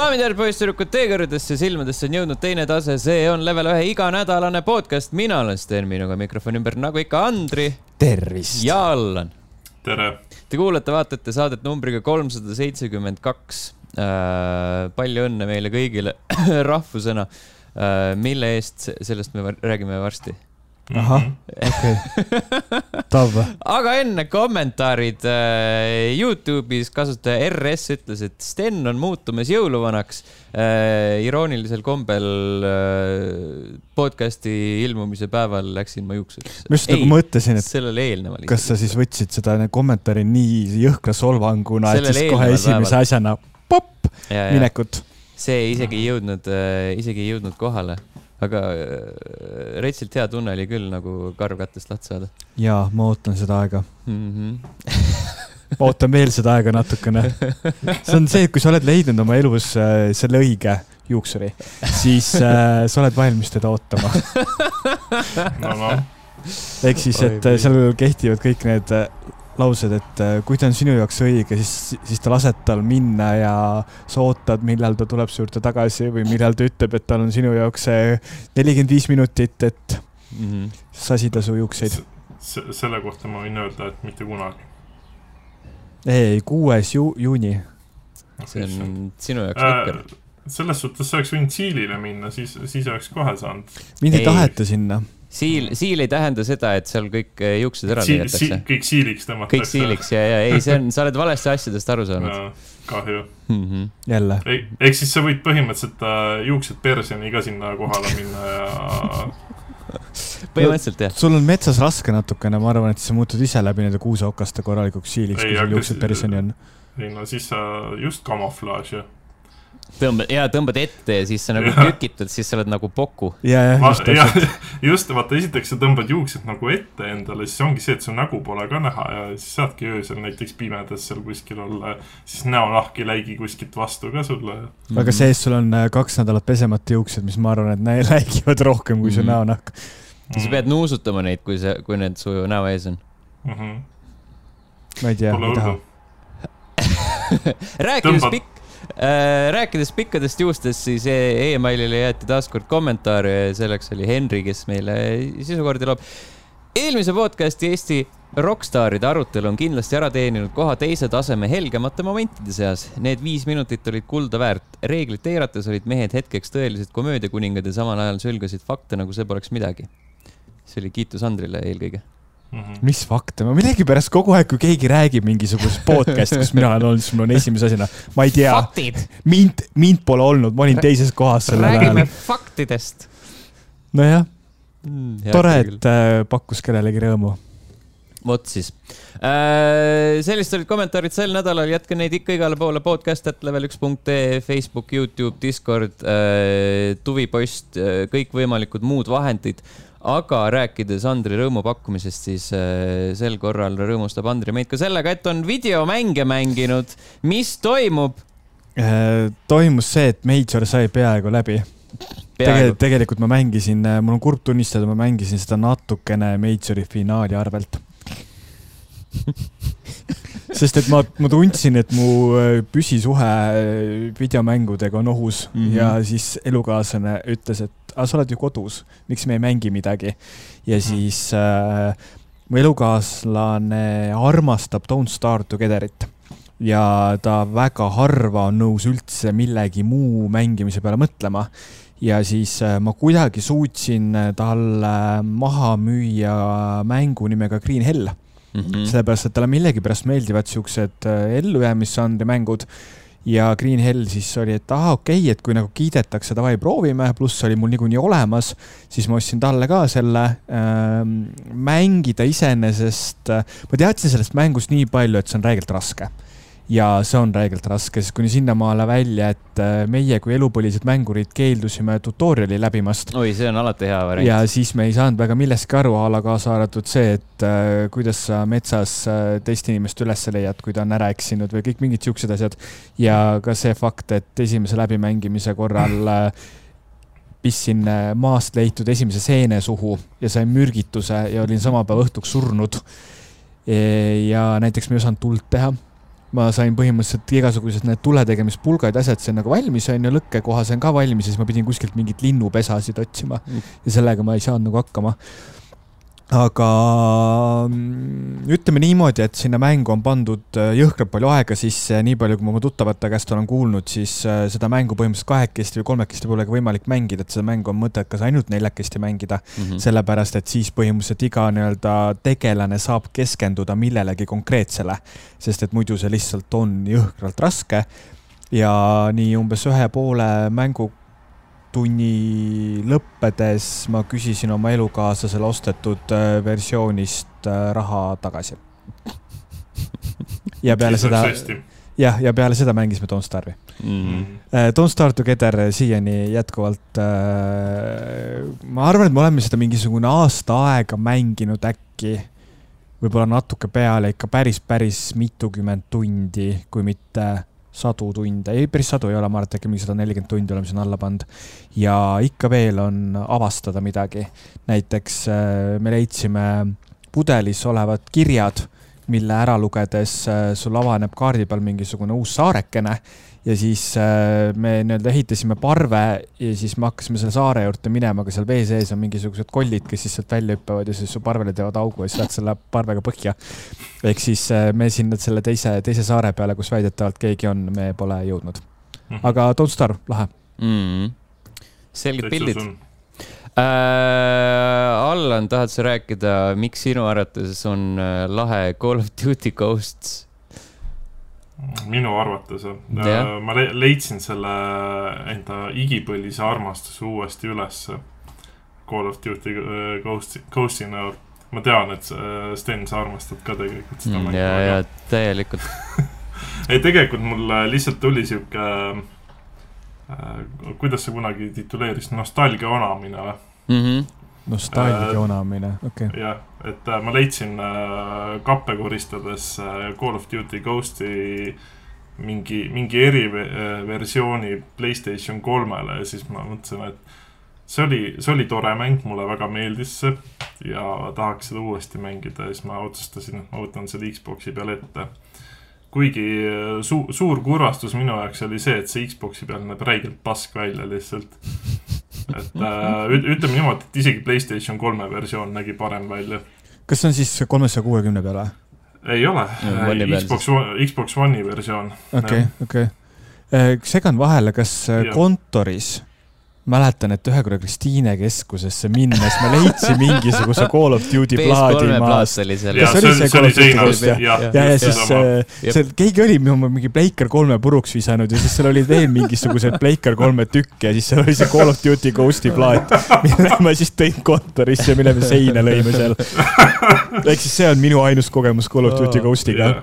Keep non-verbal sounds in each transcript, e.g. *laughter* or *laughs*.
daamid ja härrad, poisssüdrukud, teie kõrgedesse silmadesse on jõudnud teine tase, see on level ühe iganädalane podcast, mina olen Sten, minuga mikrofoni ümber nagu ikka Andri tervist! ja Allan. tere! Te kuulate, vaatate saadet numbriga kolmsada seitsekümmend kaks. Äh, palju õnne meile kõigile *clears throat* rahvusena, äh, mille eest, sellest me räägime varsti ahah, okei okay., *laughs* tav. aga enne kommentaarid äh, Youtube'is kasutaja RS ütles, et Sten on muutumas jõuluvanaks äh,. iroonilisel kombel äh, podcast'i ilmumise päeval läksin ma juuksuriks. ma just nagu mõtlesin, et sellele eelneval. kas sa siis võtsid seda kommentaari nii jõhkra solvanguna, et siis kohe esimese päeval. asjana popp minekut? see isegi ei jõudnud isegi ei jõudnud kohale aga äh, retsilt hea tunne oli küll nagu karv kätest lahti saada. ja ma ootan seda aega mm. -hmm. ma ootan veel seda aega natukene. see on see, et kui sa oled leidnud oma elus äh, selle õige juuksuri, siis äh, sa oled valmis teda ootama no,. No. ehk siis, et seal kehtivad kõik need äh, laused, et äh, kui ta on sinu jaoks õige, siis, siis ta lased tal minna ja sa ootad, millal ta tuleb su juurde tagasi või millal ta ütleb, et tal on sinu jaoks see nelikümmend viis minutit, et mm -hmm. sasida su juukseid. selle kohta ma võin öelda, et mitte kunagi. ei, kuues ju juuni. see on sinu jaoks nukker äh, selles suhtes sa oleks võinud Siilile minna, siis, siis oleks kohe saanud. mind ei, ei taheta sinna siil, siil ei tähenda seda, et seal kõik eh, juuksed ära lõigatakse si. kõik siiliks tõmmatakse. kõik siiliks ja, ja ei, see on, sa oled valesti asjadest aru saanud. kahju mm. -hmm. jälle. ehk siis sa võid põhimõtteliselt äh, juuksed perseni ka sinna kohale minna ja *laughs* põhimõtteliselt jah. sul on metsas raske natukene, ma arvan, et sa muutud ise läbi nende kuuseokaste korralikuks siiliks, kui sul juuksed perseni on. ei no siis sa just kamuflaaž ju tõmbad ja tõmbad ette ja siis sa nagu tükitad, siis sa oled nagu Poku. ja, ja *laughs* just vaata, esiteks sa tõmbad juuksed nagu ette endale, siis ongi see, et su nägu pole ka näha ja siis saadki öösel näiteks pimedas seal kuskil olla, siis näonahk ei läigi kuskilt vastu ka sulle. aga sees sul on äh, kaks nädalat pesemata juuksed, mis ma arvan, et *laughs* läigivad rohkem kui su mm -hmm. näonahk. ja sa pead nuusutama neid, kui see, kui need su näo ees on mm. -hmm. ma ei tea, ei taha *laughs* rääkides pikk Äh, rääkides pikkadest juustest, siis e- emailile jäeti taaskord kommentaar ja selleks oli Henri, kes meile sisukordi loob. eelmise podcast'i Eesti rokkstaaride arutelu on kindlasti ära teeninud koha teise taseme helgemate momentide seas. Need viis minutit olid kulda väärt. reeglit eirates olid mehed hetkeks tõelised komöödiakuningad ja samal ajal sülgasid fakte, nagu see poleks midagi. see oli kiitus Andrile eelkõige Mm -hmm. mis fakte, ma millegipärast kogu aeg, kui keegi räägib mingisugusest podcast'ist, kus mina olen olnud, siis mul on esimese asjana, ma ei tea. mind, mind pole olnud, ma olin teises kohas sellel ajal. räägime faktidest. nojah mm,, tore, et äh, pakkus kellelegi rõõmu. vot siis äh,. sellised olid kommentaarid sel nädalal, jätke neid ikka igale poole podcast at level üks punkt ee, Facebook, Youtube, Discord äh,, tuvipost äh,, kõikvõimalikud muud vahendid aga rääkides Andri rõõmu pakkumisest, siis äh, sel korral rõõmustab Andri meid ka sellega, et on videomänge mänginud. mis toimub äh,? toimus see, et Major sai peaaegu läbi. Tegel, tegelikult ma mängisin, äh, mul on kurb tunnistada, ma mängisin seda natukene Majori finaali arvelt *laughs* sest et ma, ma tundsin, et mu äh, püsisuhe äh, videomängudega on ohus mm -hmm. ja siis elukaaslane ütles, et aga sa oled ju kodus, miks me ei mängi midagi. ja mhm. siis äh, mu elukaaslane armastab Don't Starve Together'it ja ta väga harva on nõus üldse millegi muu mängimise peale mõtlema. ja siis äh, ma kuidagi suutsin talle maha müüa mängu nimega Green Hell mm -hmm. sellepärast, et talle millegipärast meeldivad siuksed äh, ellujäämisžanri mängud ja Green Hell siis oli, et ahah, okei okay,, et kui nagu kiidetakse, davai, proovime, pluss oli mul niikuinii olemas, siis ma ostsin talle ka selle ähm,. mängida iseenesest, äh, ma teadsin sellest mängust nii palju, et see on räigelt raske ja see on räigelt raske, sest kuni sinnamaale välja, et äh, meie kui elupõlised mängurid keeldusime tutorial'i läbimast. oi, see on alati hea variant. ja siis me ei saanud väga millestki aru, a la kaasa arvatud see, et äh, kuidas sa metsas äh, teist inimest üles leiad, kui ta on ära eksinud või kõik mingid siuksed asjad. ja ka see fakt, et esimese läbimängimise korral *laughs* pistsin maast leitud esimese seene suhu ja sain mürgituse ja olin sama päeva õhtuks surnud. ja näiteks me ei osanud tuld teha ma sain põhimõtteliselt igasugused need tuletegemispulgad ja asjad sain nagu valmis, on ju, lõkkekoha sain ka valmis ja siis ma pidin kuskilt mingit linnupesasid otsima Mm. ja sellega ma ei saanud nagu hakkama aga mm, ütleme niimoodi, et sinna mängu on pandud äh, jõhkralt palju aega sisse ja nii palju, kui ma oma tuttavate käest olen kuulnud, siis äh, seda mängu põhimõtteliselt kahekesti või kolmekesti pole ka võimalik mängida, et seda mängu on mõttekas ainult neljakesti mängida mm. Mhm. sellepärast, et siis põhimõtteliselt iga nii-öelda tegelane saab keskenduda millelegi konkreetsele, sest et muidu see lihtsalt on jõhkralt raske. ja nii umbes ühe poole mängu tunni lõppedes ma küsisin oma elukaaslasele ostetud äh, versioonist äh, raha tagasi. ja peale seda, jah, ja peale seda mängisime Don't Starve'i Mhm. uh,. Don't Starve Together siiani jätkuvalt uh,, ma arvan, et me oleme seda mingisugune aasta aega mänginud äkki, võib-olla natuke peale ikka päris, päris mitukümmend tundi, kui mitte sadu tunde, ei päris sadu ei ole, ma arvan, et äkki mingi sada nelikümmend tundi oleme sinna alla pannud. ja ikka veel on avastada midagi. näiteks äh, me leidsime pudelis olevad kirjad, mille ära lugedes äh, sul avaneb kaardi peal mingisugune uus saarekene ja siis äh, me nii-öelda ehitasime parve ja siis me hakkasime selle saare juurde minema, aga seal vee sees on mingisugused kollid, kes siis sealt välja hüppavad ja siis su parvele teevad augu ja siis lähed selle parvega põhja. ehk siis äh, me sinna selle teise, teise saare peale, kus väidetavalt keegi on, me pole jõudnud. Mhm. aga Don't Starve, lahe. mm.. selged pildid. Äh, Allan, tahad sa rääkida, miks sinu arvates on äh, lahe Call of Duty Ghosts? Minu arvates Jah., ma le leidsin selle enda igipõlise armastuse uuesti ülesse. Call of Duty äh, Ghosti, Ghosti näol. ma tean, et äh, Sten, sa armastad ka tegelikult seda Mm, mängu ja, ja täielikult. *laughs* ei, tegelikult mul äh, lihtsalt tuli sihuke äh,, kuidas see kunagi tituleeris, nostalgia onamine või? Mhm. nostalgia Äh, onamine, okei okay.. jah, et äh, ma leidsin äh, kappe koristades äh, Call of Duty Ghosti mingi, mingi eriversiooni Playstation kolmele ja siis ma mõtlesin, et see oli, see oli tore mäng, mulle väga meeldis see ja tahaks seda uuesti mängida ja siis ma otsustasin, et ma võtan selle Xbox'i peale ette. Kuigi äh, su suur kurvastus minu jaoks oli see, et see Xbox'i peal näeb räigelt pask välja lihtsalt. et äh, *laughs* üt- ütleme niimoodi, et isegi Playstation kolme versioon nägi parem välja. kas see on siis kolmesaja kuuekümne peale? ei ole Ja, peal Xbox One, Xbox One'i versioon. okei, okei. segan vahele, kas äh, Jah. kontoris, mäletan, et ühe korra Kristiine keskusesse minnes ma leidsin mingisuguse Call of Duty plaadi PS3 maast. jah, ja, ja just siis äh, seal keegi oli minu meelest mingi Playker kolme puruks visanud ja siis seal olid veel mingisugused Playker kolme tükki ja siis seal oli see Call of Duty Ghosti plaat, mille ma siis tõin kontorisse, mille me seina lõime seal. ehk siis see on minu ainus kogemus Call of Duty Ghostiga.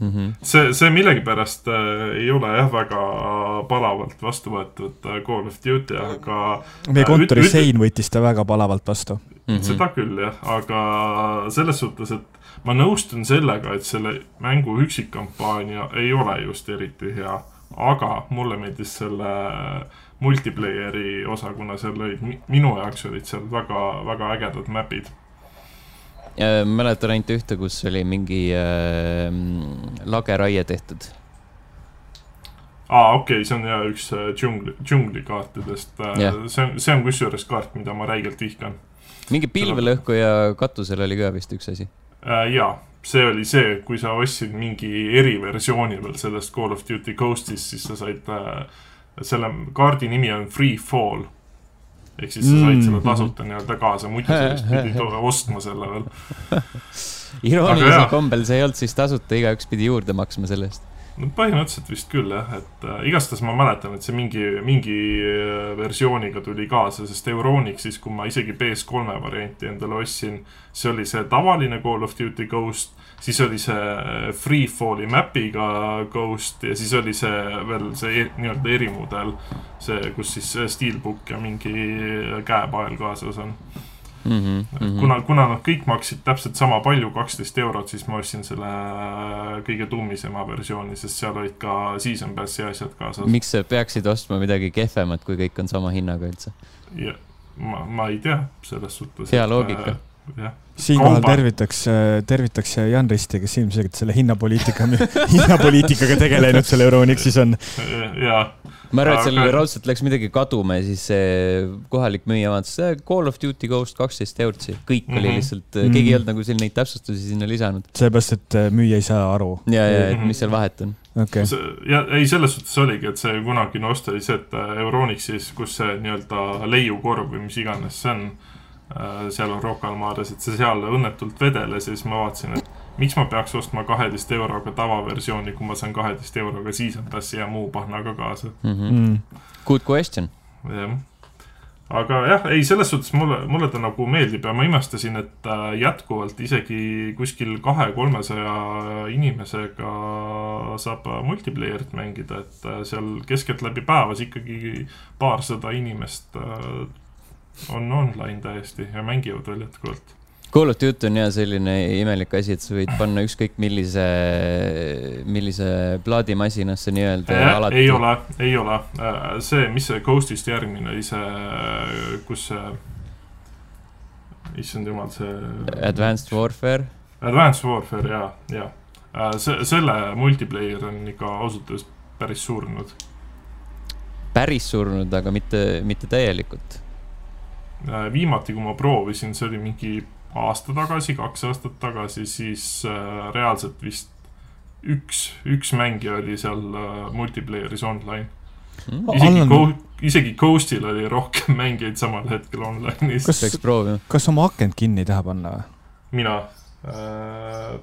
Mhm. see, see millegipärast äh, ei ole jah väga palavalt vastu võetud äh, Call of Duty, aga meie Äh, kontori üt- sein võttis ta väga palavalt vastu. Mhm. seda küll jah, aga selles suhtes, et ma nõustun sellega, et selle mängu üksikkampaania ei ole just eriti hea, aga mulle meeldis selle multiplayer'i osa, kuna seal olid, minu jaoks olid seal väga, väga ägedad map'id. Ja mäletan ainult ühte, kus oli mingi äh, lageraie tehtud. aa, okei okay,, see on jah üks äh, džungli, džunglikaartidest yeah.. see on, see on kusjuures kaart, mida ma räigelt vihkan mingi pilvelõhkuja katusel oli ka vist üks asi. äh,. jaa, see oli see, kui sa ostsid mingi eriversiooni veel sellest Call of Duty Ghostist, siis sa said äh,, selle kaardi nimi on Free Fall. Ehk siis sa said selle tasuta nii-öelda kaasa, muidu sa vist pidid ostma selle veel. *laughs* Iroonilisel kombel see ei olnud siis tasuta, igaüks pidi juurde maksma selle eest. no põhimõtteliselt vist küll jah, et äh, igastahes ma mäletan, et see mingi, mingi äh, versiooniga tuli kaasa, sest Euronixis, kui ma isegi PS3 varianti endale ostsin, see oli see tavaline Call of Duty Ghost, siis oli see äh, Free Fall'i map'iga Ghost ja siis oli see veel see e nii-öelda erimudel, see, kus siis äh, Steelbook ja mingi äh, käepael kaasas on. Mm -hmm. kuna, kuna nad kõik maksid täpselt sama palju, kaksteist eurot, siis ma ostsin selle kõige tummisema versiooni, sest seal olid ka season pass'i asjad kaasas. miks sa peaksid ostma midagi kehvemat, kui kõik on sama hinnaga üldse? ma, ma ei tea, selles suhtes. Hea loogika. jah, siinkohal tervitaks, tervitaks Jan Risti, kes ilmselgelt selle hinnapoliitika, *laughs* hinnapoliitikaga tegelenud seal Euronixis on. ja ma arvan, et seal Aga- raudselt läks midagi kaduma ja siis see kohalik müüja vaatas "Äh, Call of Duty Ghost kaksteist eurot, see kõik oli Mhm. lihtsalt, Mhm. keegi ei olnud nagu siin neid täpsustusi sinna lisanud. sellepärast, et äh, müüja ei saa aru. ja, ja, et Mhm. mis seal vahet on. okei, see ja ei, selles suhtes oligi, et see kunagine ost oli see, et äh, Euronixis, kus see nii-öelda leiukorv või mis iganes see on, seal on Rocca al Mares, et see seal õnnetult vedeles ja siis ma vaatasin, et miks ma peaks ostma kaheteist euroga tavaversiooni, kui ma saan kaheteist euroga season pass'i ja muu pahna ka kaasa. Mhm. Mm. Good question. jah, aga jah, ei selles suhtes mulle, mulle ta nagu meeldib ja ma imestasin, et äh, jätkuvalt isegi kuskil kahe-kolmesaja inimesega saab multiplayer'it mängida, et äh, seal keskeltläbi päevas ikkagi paarsada inimest äh, on online täiesti ja mängivad veel jätkuvalt. Call of Duty on ja selline imelik asi, et sa võid panna ükskõik millise, millise plaadimasinasse nii-öelda ja alati. ei ole, ei ole, see, mis see Ghostist järgmine oli, see, kus see, issand jumal, see Advanced Warfare. Advanced Warfare ja, ja see, selle multiplayer on ikka ausalt öeldes päris surnud. päris surnud, aga mitte, mitte täielikult. viimati, kui ma proovisin, see oli mingi aasta tagasi, kaks aastat tagasi, siis äh, reaalselt vist üks, üks mängija oli seal äh, multiplayer'is online. Mm. isegi Allan-, isegi Ghostil oli rohkem *laughs* mängijaid samal hetkel online'is. Kas- peaks proovima. kas oma akent kinni taha panna või? mina äh,.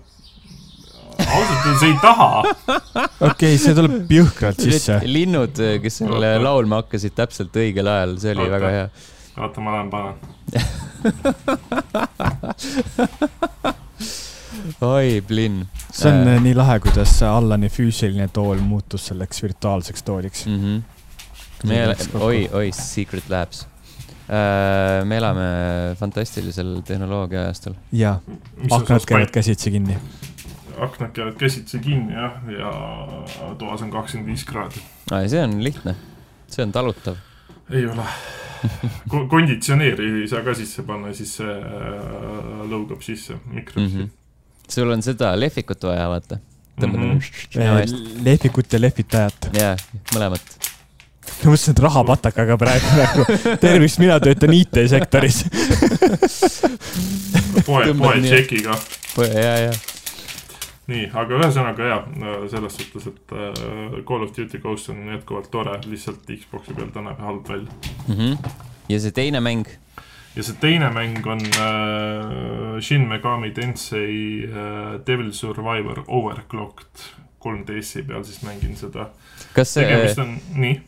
ausalt öeldes ei taha. *laughs* okei okay,, see tuleb jõhkralt sisse. linnud, kes selle laulma hakkasid täpselt õigel ajal, see oli Oota. väga hea. oota, ma lähen panen. *laughs* oi, Blinn see on Äh. äh. nii lahe, kuidas Allani füüsiline tool muutus selleks virtuaalseks tooliks. mm. -hmm. me, oi, oi, Secret Labs. me elame fantastilisel tehnoloogia ajastul. jaa, aknad käivad käsitsi kinni. aknad käivad käsitsi kinni jah, ja toas on kakskümmend viis kraadi. see on lihtne, see on talutav. Ei ole. konditsioneeri ei saa ka sisse panna, siis see äh, lõugab sisse mikrisse mm. -hmm. sul on seda lehvikut vaja, vaata. tõmbad mm -hmm. lehvikut ja lehvitajat. jaa, mõlemat. ma mõtlesin, et rahapatakaga praegu nagu. tervist, mina töötan IT-sektoris. poe, poe tšekiga. jaa, jaa. nii, aga ühesõnaga jaa, selles suhtes, et äh, Call of Duty Ghost on jätkuvalt tore, lihtsalt Xbox'i peal ta näeb halb välja. Mhm. ja see teine mäng, ja see teine mäng on äh, Shin Megami Tensei äh, Devil Survivor Overclocked 3DS-i peal siis mängin seda. kas see tegemist, on, nii,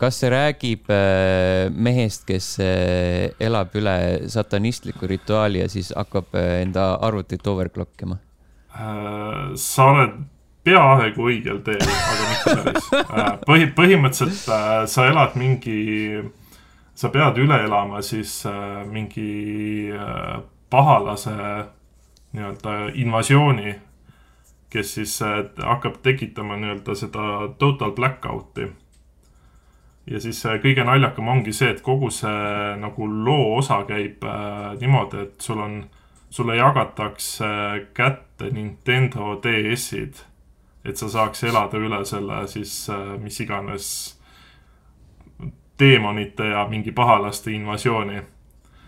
kas see räägib äh, mehest, kes äh, elab üle satanistliku rituaali ja siis hakkab äh, enda arvutit overclock ima? Äh, sa oled peaaegu õigel teel, aga mitte päris äh,. põhi, põhimõtteliselt äh, sa elad mingi, sa pead üle elama siis äh, mingi äh, pahalase nii-öelda invasiooni, kes siis äh, hakkab tekitama nii-öelda seda total blackout'i. ja siis äh, kõige naljakam ongi see, et kogu see nagu loo osa käib äh, niimoodi, et sul on, sulle jagatakse kätte Nintendo DS-id, et sa saaks elada üle selle siis äh, mis iganes teemonite ja mingi pahalaste invasiooni.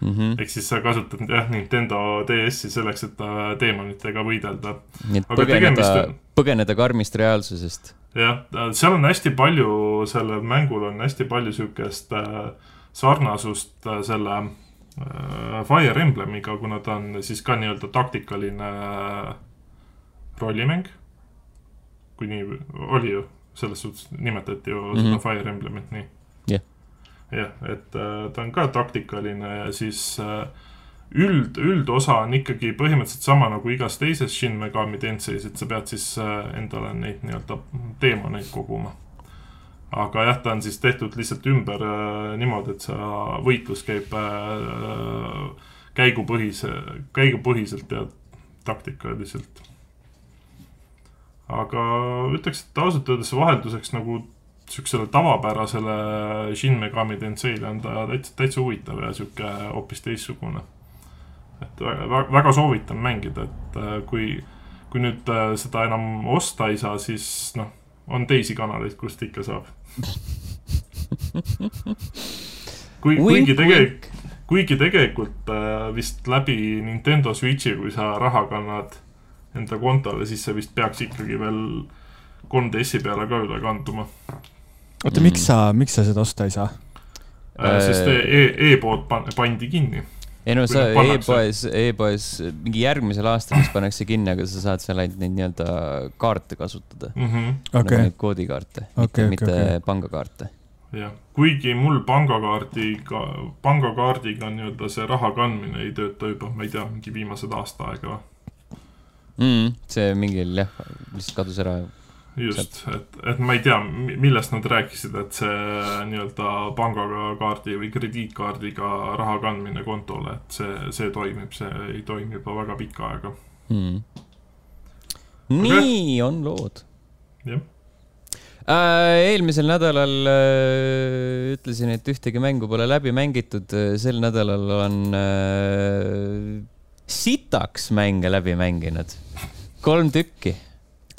Mm -hmm. ehk siis sa kasutad jah, Nintendo DS-i selleks, et äh, teemonitega võidelda. nii et Aga põgeneda on-, põgeneda karmist reaalsusest. jah, seal on hästi palju, sellel mängul on hästi palju siukest äh, sarnasust äh, selle äh, Fire Emblemiga, kuna ta on siis ka nii-öelda taktikaline äh, rollimäng. kui nii oli ju, selles suhtes nimetati ju mm -hmm. seda Mhm. Fire Emblemit nii. Jah. jah, et äh, ta on ka taktikaline ja siis äh, üld, üldosa on ikkagi põhimõtteliselt sama nagu igas teises Shin Megami Tenseis, et sa pead siis äh, endale neid nii-öelda teemaneid koguma. Aga jah, ta on siis tehtud lihtsalt ümber äh, niimoodi, et sa, võitlus käib äh, käigupõhise, käigupõhiselt ja taktikaliselt. aga ütleks, et ausalt öeldes vahelduseks nagu siuksele tavapärasele Shin Megami Tenseile on ta täitsa, täitsa huvitav ja sihuke hoopis teistsugune. et väga, väga soovitan mängida, et äh, kui, kui nüüd äh, seda enam osta ei saa, siis noh, on teisi kanaleid, kust ikka saab *laughs* kui, kuigi tegelikult, kuigi tegelikult äh, vist läbi Nintendo Switchi, kui sa raha kannad enda kontole, siis see vist peaks ikkagi veel 3DS-i peale ka üle kanduma. oota mm., miks sa, miks sa seda osta ei saa äh,? sest e-, e-pood e pandi kinni ei no sa e-poes, e-poes mingi järgmisel aastal vist pannakse kinni, aga sa saad seal ainult neid nii-öelda kaarte kasutada mm. -hmm. Okay. nagu neid koodikaarte okay,, mitte, mitte okay. pangakaarte jah, kuigi mul pangakaardiga, pangakaardiga nii-öelda see raha kandmine ei tööta juba, ma ei tea, mingi viimased aasta aega mm,. see mingil jah, lihtsalt kadus ära. Just, et, et ma ei tea, millest nad rääkisid, et see nii-öelda pangakaardi või krediitkaardiga raha kandmine kontole, et see, see toimib, see ei toimi juba väga pikka aega mm.. nii okay. on lood. jah Äh, eelmisel nädalal äh, ütlesin, et ühtegi mängu pole läbi mängitud, sel nädalal on äh, sitaks mänge läbi mänginud, kolm tükki.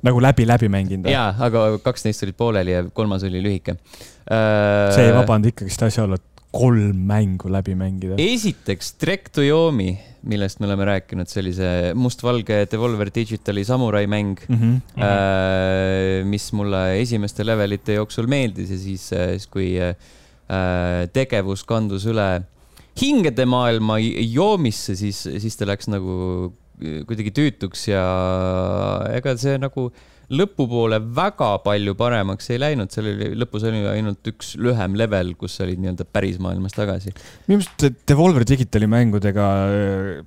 Nagu läbi, läbi mänginud? jaa, aga kaks neist olid pooleli ja kolmas oli lühike äh,. see ei vabanda ikkagist asjaolu, et kolm mängu läbi mängida. esiteks Trek to Yomi, millest me oleme rääkinud, see oli see mustvalge Devolver Digitali samurai mäng mm, -hmm. äh, mis mulle esimeste levelite jooksul meeldis ja siis, äh, siis kui äh, tegevus kandus üle hingede maailma joomisse, siis, siis ta läks nagu kuidagi tüütuks ja ega see nagu lõpupoole väga palju paremaks ei läinud, seal oli, lõpus oli ainult üks lühem level, kus olid nii-öelda päris maailmas tagasi. minu meelest Devolver Digitali mängudega äh,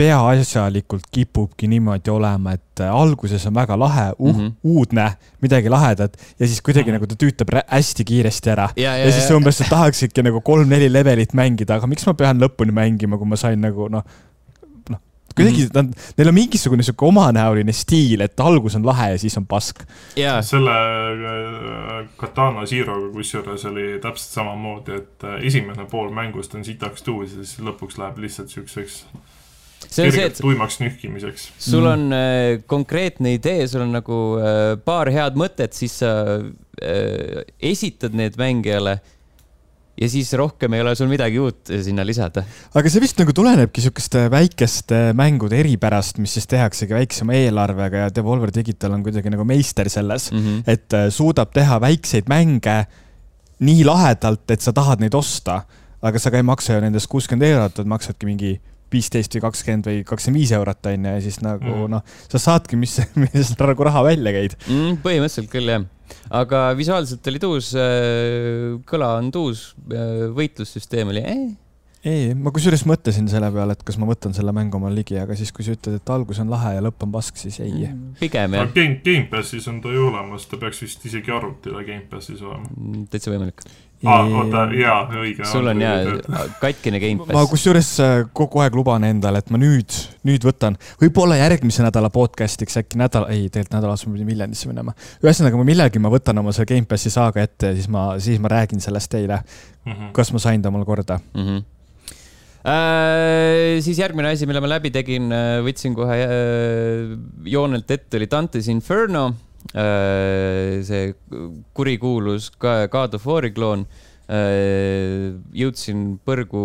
peaasjalikult kipubki niimoodi olema, et äh, alguses on väga lahe uh, mm, -hmm. uudne, midagi lahedat ja siis kuidagi -hmm. nagu ta tüütab hästi kiiresti ära. ja, ja, ja siis umbes sa tahaksidki nagu kolm-neli levelit mängida, aga miks ma pean lõpuni mängima, kui ma sain nagu noh kuidagi mm, -hmm. nad, neil on mingisugune sihuke omanäoline stiil, et algus on lahe ja siis on pask yeah.. selle äh, Katana Zero'ga kusjuures oli täpselt samamoodi, et äh, esimene pool mängust on sitaks tuus ja siis lõpuks läheb lihtsalt siukseks see on see, et tuimaks nühkimiseks. sul on mm. äh, konkreetne idee, sul on nagu äh, paar head mõtet, siis sa äh, esitad need mängijale ja siis rohkem ei ole sul midagi uut sinna lisada. aga see vist nagu tulenebki sihukeste väikeste mängude eripärast, mis siis tehaksegi väiksema eelarvega ja Devolver Digital on kuidagi nagu meister selles mm, -hmm. et äh, suudab teha väikseid mänge nii lahedalt, et sa tahad neid osta, aga sa ka ei maksa ju nendest kuuskümmend eurot, vaid maksadki mingi viisteist või kakskümmend või kakskümmend viis eurot on ju ja siis nagu mm. noh, sa saadki, mis, *laughs* mis nagu raha välja käid mm,. põhimõtteliselt küll jah aga visuaalselt oli tuus, äh, kõla on tuus, äh, võitlussüsteem oli eh. ei, ma kusjuures mõtlesin selle peale, et kas ma võtan selle mängu omale ligi, aga siis, kui sa ütled, et algus on lahe ja lõpp on pask, siis ei mm,. pigem jah. Game, Gamepassis on ta ju olemas, ta peaks vist isegi arvutile Gamepassis olema. Mm, täitsa võimalik aa, oota, jaa, õige. sul on jaa katkine Gamepass. ma kusjuures äh, kogu aeg luban endale, et ma nüüd, nüüd võtan, võib-olla järgmise nädala podcast'iks äkki nädal, ei, tegelikult nädalavahetusel ma pidin Viljandisse minema. ühesõnaga, ma millalgi ma võtan oma selle Gamepassi saaga ette ja siis ma, siis ma räägin sellest teile mm. -hmm. kas ma sain ta omal korda mm. -hmm. Äh, siis järgmine asi, mille ma läbi tegin, äh, võtsin kohe äh, joonelt ette, oli Dante's Inferno Äh, see kurikuulus God of War'i kloon. Äh, jõudsin põrgu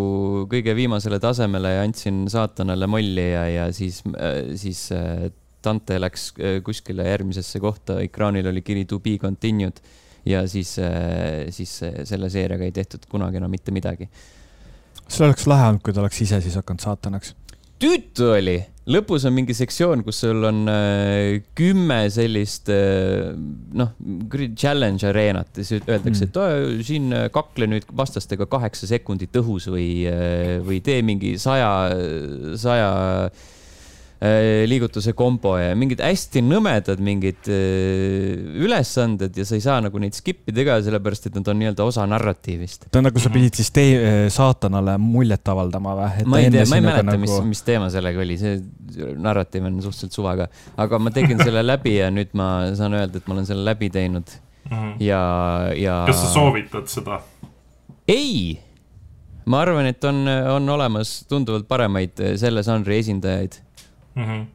kõige viimasele tasemele ja andsin saatanale molli ja, ja siis, äh, siis Dante läks kuskile järgmisesse kohta, ekraanil oli kiri to be continued ja siis, siis selle seeriaga ei tehtud kunagi enam mitte midagi. see oleks lahe olnud, kui ta oleks ise siis hakanud saatanaks. tüütu oli lõpus on mingi sektsioon, kus sul on äh, kümme sellist äh, noh, challenge areenat ja siis öeldakse mm., et oh, siin äh, kakle nüüd vastastega kaheksa sekundit õhus või äh,, või tee mingi saja, saja Äh, liigutuse kombo ja mingid hästi nõmedad mingid äh, ülesanded ja sa ei saa nagu neid skip ida ka, sellepärast et nad on nii-öelda osa narratiivist. no nagu sa pidid siis tee, äh, saatanale muljet avaldama või? ma ei tea, ma ei mäleta nagu..., mis, mis teema sellega oli, see narratiiv on suhteliselt suva ka, aga ma tegin selle läbi ja nüüd ma saan öelda, et ma olen selle läbi teinud mm. -hmm. ja, ja. kas sa soovitad seda? ei ma arvan, et on, on olemas tunduvalt paremaid selle žanri esindajaid mm. -hmm.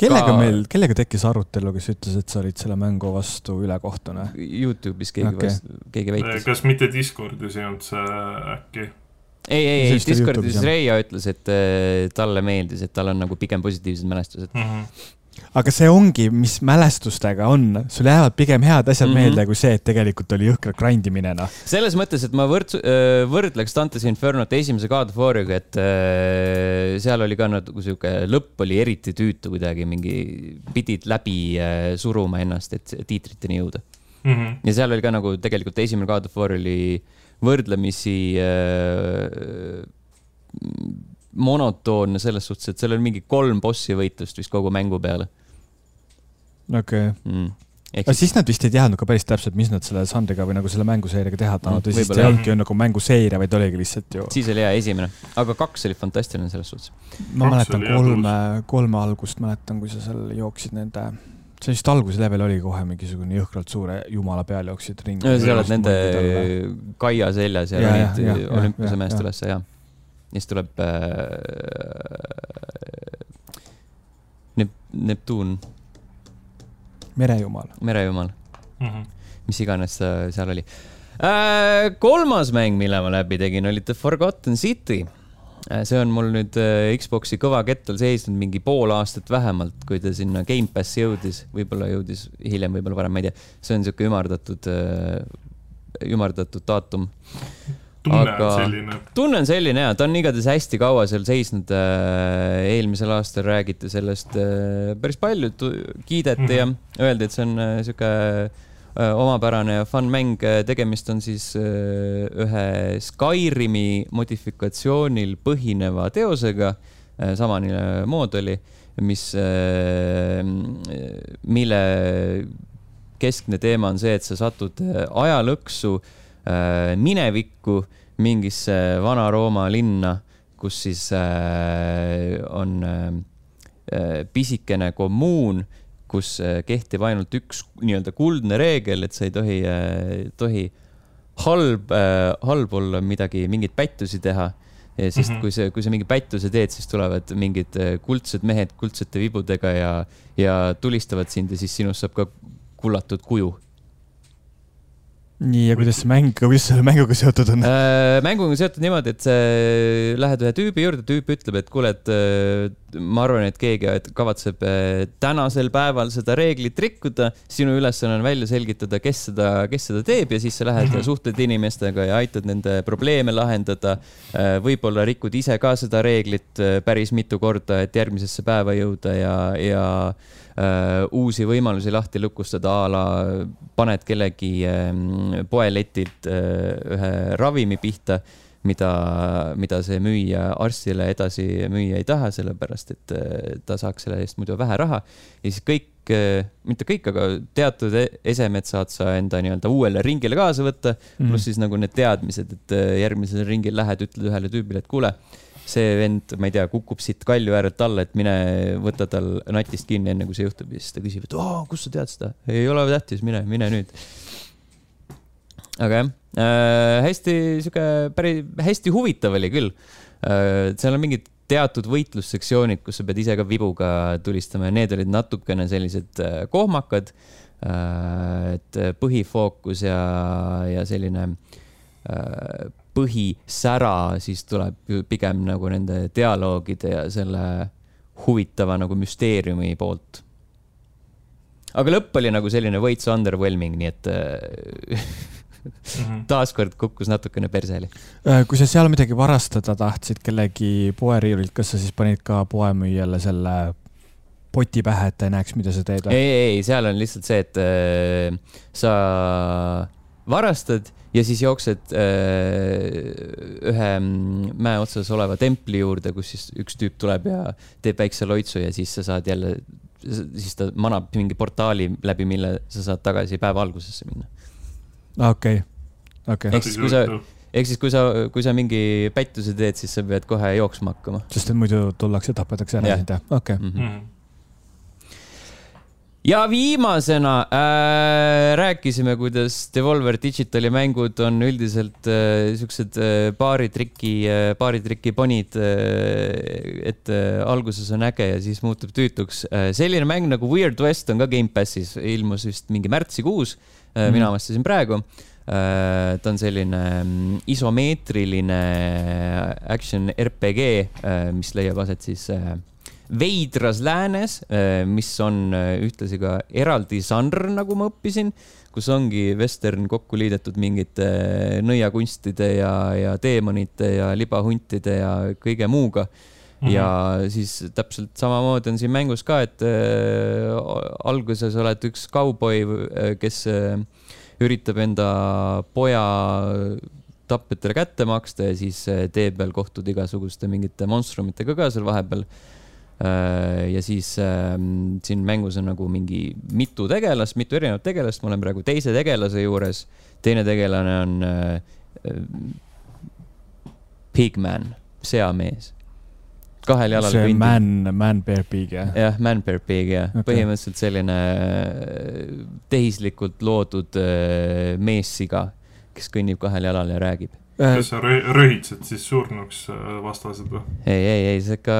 kellega ka... meil, kellega tekkis arutelu, kes ütles, et sa olid selle mängu vastu ülekohtune? Youtube'is keegi okay., keegi väitis. kas mitte Discordis ei olnud see äkki? ei, ei, ei, Discordis Reia ütles, et äh, talle meeldis, et tal on nagu pigem positiivsed mälestused mm. -hmm aga see ongi, mis mälestustega on, sul jäävad pigem head asjad mm -hmm. meelde kui see, et tegelikult oli jõhker grind imine, noh. selles mõttes, et ma võrd-, äh, võrdleks Dante's Infernot esimese God of War'iga, et äh, seal oli ka nagu sihuke, lõpp oli eriti tüütu kuidagi, mingi, pidid läbi äh, suruma ennast, et tiitriteni jõuda mm. -hmm. ja seal oli ka nagu tegelikult esimene God of War oli võrdlemisi äh, monotoonne selles suhtes, et seal oli mingi kolm bossi võitlust vist kogu mängu peale okei okay. mm aga siis nad vist ei teadnud ka päris täpselt, mis nad selle žanriga või nagu selle mänguseeriaga teha tahavad või siis see ei olnudki ju nagu mänguseeria, vaid oligi lihtsalt ju. siis oli hea esimene, aga kaks oli fantastiline selles suhtes. ma kaks mäletan kolme, kolme algust mäletan, kui sa seal jooksid nende, see vist alguse level oli kohe mingisugune jõhkralt suure jumala peal jooksid ringi. sa oled nende kaia seljas ja ronid olümpiase meest ülesse ja. Ja siis tuleb äh, Nep-, Neptuun merejumal. merejumal mm. -hmm. mis iganes seal oli äh,. kolmas mäng, mille ma läbi tegin, oli The Forgotten City äh, see on mul nüüd äh, Xbox'i kõva kettal seisnud mingi pool aastat vähemalt, kui ta sinna Gamepassi jõudis, võib-olla jõudis hiljem, võib-olla varem, ma ei tea. see on sihuke ümardatud, äh, ümardatud daatum tunne aga on selline. tunne on selline ja ta on igatahes hästi kaua seal seisnud äh,. eelmisel aastal räägiti sellest äh, päris palju, kiideti mm -hmm. ja öeldi, et see on äh, sihuke omapärane ja fun mäng. tegemist on siis ühe Skyrimi modifikatsioonil põhineva teosega samanimeline mooduli, mis mille keskne teema on see, et sa satud ajalõksu minevikku mingisse Vana-Rooma linna, kus siis äh, on äh, pisikene kommuun, kus kehtib ainult üks nii-öelda kuldne reegel, et sa ei tohi, tohi halb, halb olla midagi, mingeid pättusi teha sest mm -hmm. kui sa, kui sa mingi pättuse teed, siis tulevad mingid kuldsed mehed kuldsete vibudega ja, ja tulistavad sind ja siis sinust saab ka kullatud kuju nii, ja kuidas see mäng, kuidas selle mänguga seotud on äh,? mänguga on seotud niimoodi, et sa lähed ühe tüübi juurde, tüüp ütleb, et kuule, et äh, ma arvan, et keegi kavatseb äh, tänasel päeval seda reeglit rikkuda. sinu ülesanne on välja selgitada, kes seda, kes seda teeb ja siis sa lähed mm -hmm. suhtled inimestega ja aitad nende probleeme lahendada äh,. võib-olla rikud ise ka seda reeglit äh, päris mitu korda, et järgmisesse päeva jõuda ja, ja Äh, uusi võimalusi lahti lukustada, a la paned kellegi ähm, poeletilt äh, ühe ravimi pihta, mida, mida see müüja arstile edasi müüa ei taha, sellepärast et äh, ta saaks selle eest muidu vähe raha. ja siis kõik, mitte kõik, aga teatud e-, esemed saad sa enda nii-öelda uuele ringile kaasa võtta mm, pluss siis nagu need teadmised, et järgmisel ringil lähed, ütled ühele tüübile, et kuule see vend, ma ei tea, kukub siit kalju äärelt alla, et mine võta tal natist kinni, enne kui see juhtub ja siis ta küsib, et kust sa tead seda? ei ole tähtis, mine, mine nüüd. aga jah äh,, hästi sihuke päris hästi huvitav oli küll äh,. seal on mingid teatud võitlussektsioonid, kus sa pead ise ka vibuga tulistama ja need olid natukene sellised äh, kohmakad äh,. et põhifookus ja, ja selline äh, põhisära siis tuleb pigem nagu nende dialoogide ja selle huvitava nagu müsteeriumi poolt. aga lõpp oli nagu selline veits underwhelming, nii et mhm. *laughs* *laughs* taaskord kukkus natukene perseli. Äh, kui sa seal midagi varastada tahtsid kellegi poeriiulilt, kas sa siis panid ka poemüüjale selle poti pähe, et ta ei näeks, mida sa teed? ei, ei, seal on lihtsalt see, et äh, sa varastad ja siis jooksed äh, ühe mäe otsas oleva templi juurde, kus siis üks tüüp tuleb ja teeb väikse loitsu ja siis sa saad jälle, siis ta manab mingi portaali läbi, mille sa saad tagasi päeva algusesse minna. Okei, okei. ehk siis, kui sa, ehk siis, kui sa, kui sa mingi pättuse teed, siis sa pead kohe jooksma hakkama. sest et muidu tullakse, tapetakse ära sind, jah? okei. Mhm. Mhm. ja viimasena äh, rääkisime, kuidas Devolver Digitali mängud on üldiselt äh, siuksed äh, baaritriki äh,, baaritriki ponid äh,. et äh, alguses on äge ja siis muutub tüütuks äh,. selline mäng nagu Weird West on ka Gamepassis, ilmus vist mingi märtsikuus äh,. Mm mina avastasin praegu äh,. ta on selline mm, isomeetriline action RPG äh,, mis leiab aset siis äh, veidras läänes, äh, mis on äh, ühtlasi ka eraldi žanr, nagu ma õppisin, kus ongi vestern kokku liidetud mingite äh, nõiakunstide ja, ja teemonite ja libahuntide ja kõige muuga Mm -hmm. ja siis täpselt samamoodi on siin mängus ka, et äh, alguses oled üks kauboi, kes äh, üritab enda poja tapjatele kätte maksta ja siis tee peal kohtud igasuguste mingite monstrumitega ka seal vahepeal Äh, ja siis äh, siin mängus on nagu mingi mitu tegelast, mitu erinevat tegelast, ma olen praegu teise tegelase juures. teine tegelane on äh, Pigman, seamees. kahel jalal see kõndib. man, man bear pig jah? jah, man bear pig jah okay., põhimõtteliselt selline äh, tehislikult loodud äh, meessiga, kes kõnnib kahel jalal ja räägib kas sa röhitsed siis surnuks vastased või? ei, ei, ei, see ikka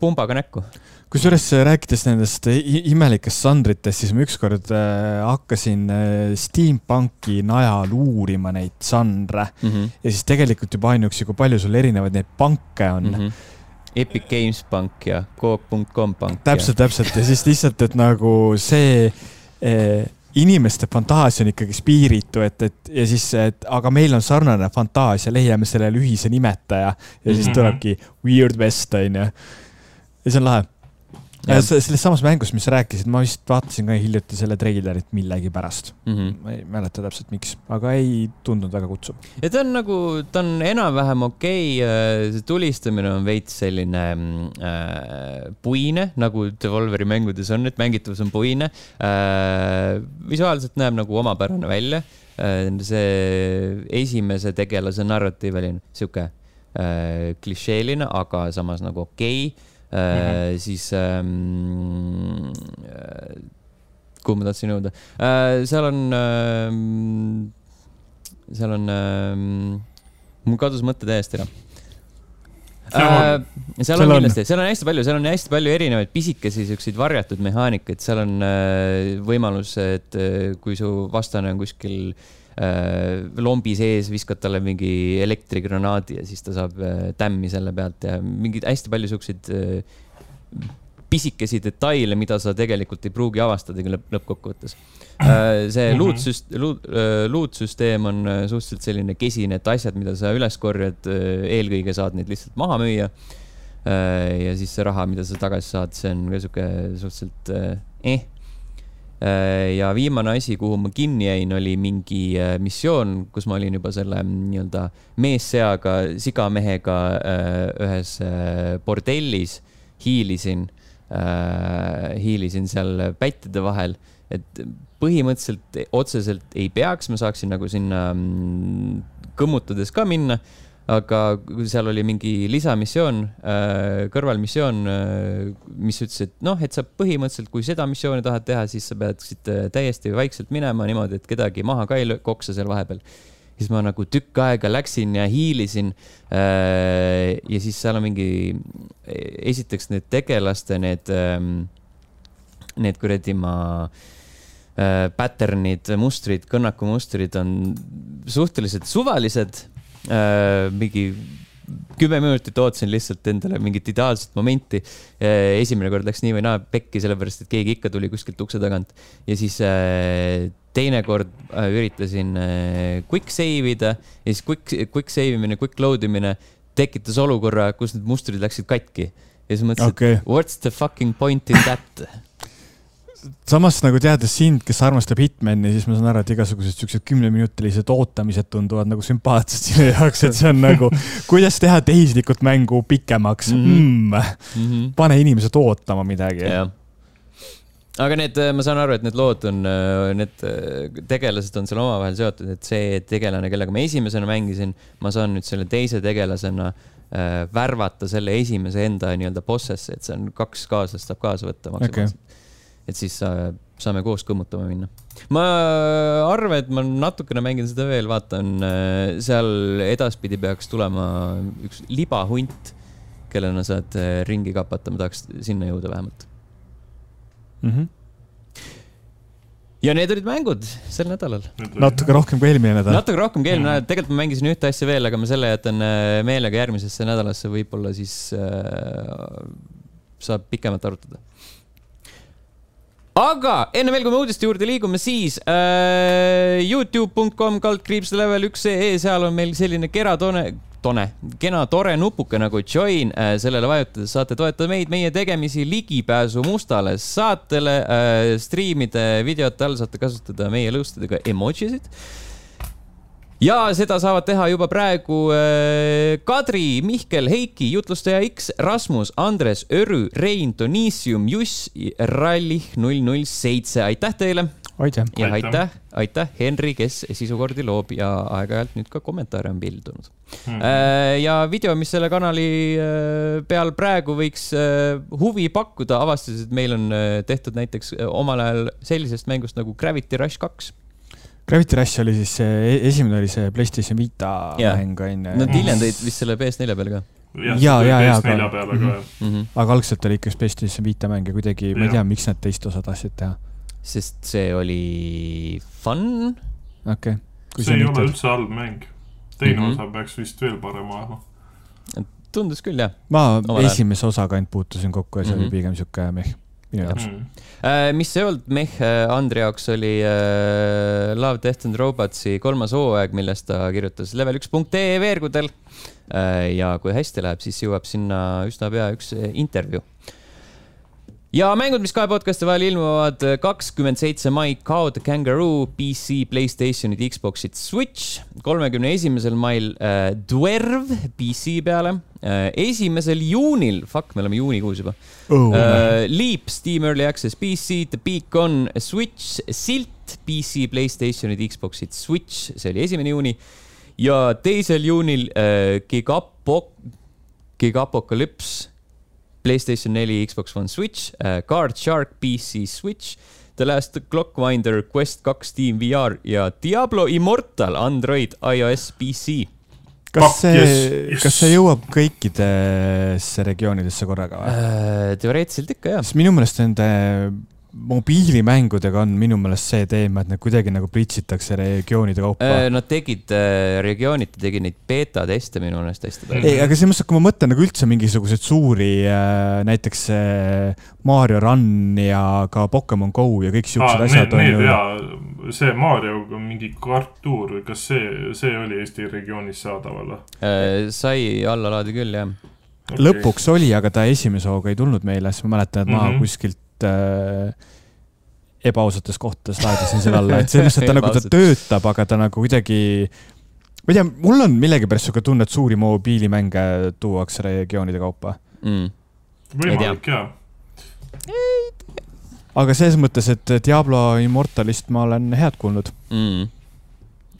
pumbaga näkku. kusjuures äh, rääkides nendest imelikest žanritest, siis ma ükskord äh, hakkasin äh, steampunki najal uurima neid žanre mm -hmm. ja siis tegelikult juba ainuüksi, kui palju sul erinevaid neid panke on mm. -hmm. Epic Games pank ja Coop.com pank. täpselt, täpselt ja siis lihtsalt, et nagu see eh, inimeste fantaasia on ikkagi spiiritu, et, et ja siis, et aga meil on sarnane fantaasia, leiame sellele ühise nimetaja ja siis mm -hmm. tulebki Weird West onju ja see on lahe. selles samas mängus, mis sa rääkisid, ma vist vaatasin ka hiljuti selle treilerit millegipärast mm. -hmm. ma ei mäleta täpselt, miks, aga ei tundunud väga kutsuv. ja ta on nagu, ta on enam-vähem okei okay., see tulistamine on veits selline äh, puine, nagu Devolveri mängudes on, et mängitavus on puine äh,. visuaalselt näeb nagu omapärane välja äh,. see esimese tegelase narratiiv oli sihuke äh, klišeeline, aga samas nagu okei okay Mm -hmm. siis ähm, äh, kuhu ma tahtsin jõuda äh,, seal on äh,, seal on äh,, mul kadus mõte täiesti ära äh,. seal on kindlasti, seal on hästi palju, seal on hästi palju erinevaid pisikesi siukseid varjatud mehaanikaid, seal on äh, võimalus, et äh, kui su vastane on kuskil äh, Äh, lombi sees, viskad talle mingi elektrigranaadi ja siis ta saab äh, tämmi selle pealt ja mingeid hästi palju siukseid äh, pisikesi detaile, mida sa tegelikult ei pruugi avastada lõpp, lõppkokkuvõttes. see mhm. luutsüst-, luut, luutsüsteem on suhteliselt selline kesine, et asjad, mida sa üles korjad, eelkõige saad neid lihtsalt maha müüa. ja siis see raha, mida sa tagasi saad, see on ka sihuke suhteliselt eh Äh, ja viimane asi, kuhu ma kinni jäin, oli mingi äh, missioon, kus ma olin juba selle mm, nii-öelda meesseaga, sigamehega äh, ühes bordellis, hiilisin, hiilisin seal pättide vahel, et põhimõtteliselt otseselt ei peaks, ma saaksin nagu sinna mm, kõmmutades ka minna aga seal oli mingi lisamissioon, äh, kõrvalmissioon, äh, mis ütles, et noh, et sa põhimõtteliselt, kui seda missiooni tahad teha, siis sa peaksid äh, täiesti vaikselt minema niimoodi, et kedagi maha ka ei koksa seal vahepeal. siis ma nagu tükk aega läksin ja hiilisin. ja siis seal on mingi, esiteks need tegelaste need, ähm, need kuradi ma pattern'id, mustrid, kõnnakumustrid on suhteliselt suvalised mingi kümme minutit ootasin lihtsalt endale mingit ideaalset momenti. Äh, esimene kord läks nii või naa pekki, sellepärast et keegi ikka tuli kuskilt ukse tagant ja siis äh, teine kord äh, üritasin äh, quick save ida ja siis quick, quick save imine, quick load imine tekitas olukorra, kus need mustrid läksid katki. ja siis mõtlesin okay., what's the fucking point in that *laughs* samas nagu teades sind, kes armastab Hitmani, siis ma saan aru, et igasugused siuksed kümneminutilised ootamised tunduvad nagu sümpaatsed sinu jaoks, et see on nagu, *laughs* kuidas teha tehislikult mängu pikemaks mm. -hmm. Mm -hmm. pane inimesed ootama midagi. aga need, ma saan aru, et need lood on, need tegelased on seal omavahel seotud, et see tegelane, kellega ma esimesena mängisin, ma saan nüüd selle teise tegelasena äh, värvata selle esimese enda nii-öelda boss'esse, et see on kaks kaaslast saab kaasa võtta maksimaalselt okay et siis sa, saame koos kõmmutama minna. ma arvan, et ma natukene mängin seda veel, vaatan, seal edaspidi peaks tulema üks libahunt, kellena saad äh, ringi kapata, ma tahaks sinna jõuda vähemalt. mm. -hmm. ja need olid mängud sel nädalal. natuke rohkem kui eelmine nädal. natuke rohkem kui eelmine Mhm. nädal, tegelikult ma mängisin ühte asja veel, aga ma selle jätan äh, meelega järgmisesse nädalasse, võib-olla siis äh, saab pikemalt arutada. Aga enne veel, kui me uudiste juurde liigume, siis äh, Youtube.com kaldkriips level üks ee, seal on meil selline kera tone, kena tore nupuke nagu join äh,, sellele vajutades saate toetada meid, meie tegemisi, ligipääsu mustale saatele äh,, striimide, videote all saate kasutada meie lõustadega emojisid ja seda saavad teha juba praegu äh, Kadri, Mihkel, Heiki, jutlustaja X, Rasmus, Andres, Örü, Rein, Donissium, Juss, Rallih null null seitse, aitäh teile aitäh. ja Aitäh. aitäh, Henri, kes sisukordi loob ja aeg-ajalt nüüd ka kommentaare on pildunud. Hmm. ja video, mis selle kanali äh, peal praegu võiks äh, huvi pakkuda, avastasid, et meil on äh, tehtud näiteks äh, omal ajal sellisest mängust nagu Gravity Rush kaks. Gravity Rush oli siis see, esimene oli see Playstation Vita Jaa. mäng onju. Nad hiljem tõid vist selle PS4 peale ka jaa, tuli jaa, PS4 aga- Mhm. jah. mm. -hmm. aga algselt oli ikka Playstation Vita mäng ja kuidagi, ma ei tea, miks nad teist osa tahtsid teha. sest see oli fun. okei okay.. see ei ole üldse halb mäng. teine Mhm. osa peaks vist veel parem olema. tundus küll jah ma Omal esimese osaga ainult puutusin kokku ja see mm -hmm. Mhm. oli pigem siuke meh, minu jaoks. Hmm. äh,. mis ei olnud meh, Andri jaoks oli äh, Love, Death and Robotsi kolmas hooaeg, millest ta kirjutas level1.ee veergudel äh,. ja kui hästi läheb, siis jõuab sinna üsna pea üks äh, intervjuu. Ja mängud, mis kahe podcast'i vahel ilmuvad kakskümmend seitse mai, Cow the Kangaroo, PC, Playstationid, Xboxid, Switch. kolmekümne esimesel mail äh, Dwerv PC peale äh,. esimesel juunil, fuck, me oleme juunikuus juba Oh. Uh, Leap, Steam Early Access PC, The Beacon, Switch, Silt, PC, Playstationid, Xboxid, Switch, see oli esimene juuni. ja teisel juunil uh, Gigapo-, Gigapocalypse, Playstation neli, Xbox One, Switch uh,, Card Shark, PC, Switch. The Last Clockwinder, Quest kaks, Steam VR ja Diablo Immortal, Android, iOS, PC. kas see yes, yes. kas see jõuab kõikidesse regioonidesse korraga või? Uh, teoreetiliselt ikka jah. sest minu meelest nende mobiilimängudega on minu meelest see teema, et need kuidagi nagu pritsitakse regioonide kaupa Uh,. Nad tegid uh, regiooniti, tegid neid beeta-teste minu meelest hästi palju. ei, aga selles mõttes, et kui ma mõtlen nagu üldse mingisuguseid suuri äh, näiteks äh, Mario Run ja ka Pokemon Go ja kõik siuksed Need, asjad on need ju. ja see Marioga mingi kartuur, kas see, see oli Eesti regioonis saadaval või? Sai allalaadi küll jah. lõpuks oli, aga ta esimese hooga ei tulnud meile, sest ma mäletan, et ma mm. -hmm. kuskilt äh, ebaausates kohtades laadisin selle alla, et selles mõttes, et ta *laughs* nagu ta töötab, aga ta nagu kuidagi ma ei tea, mul on millegipärast sihuke tunne, et suuri mobiilimänge tuuakse regioonide kaupa. Mm. võimalik jaa. aga selles mõttes, et Diablo Immortalist ma olen head kuulnud. Mm.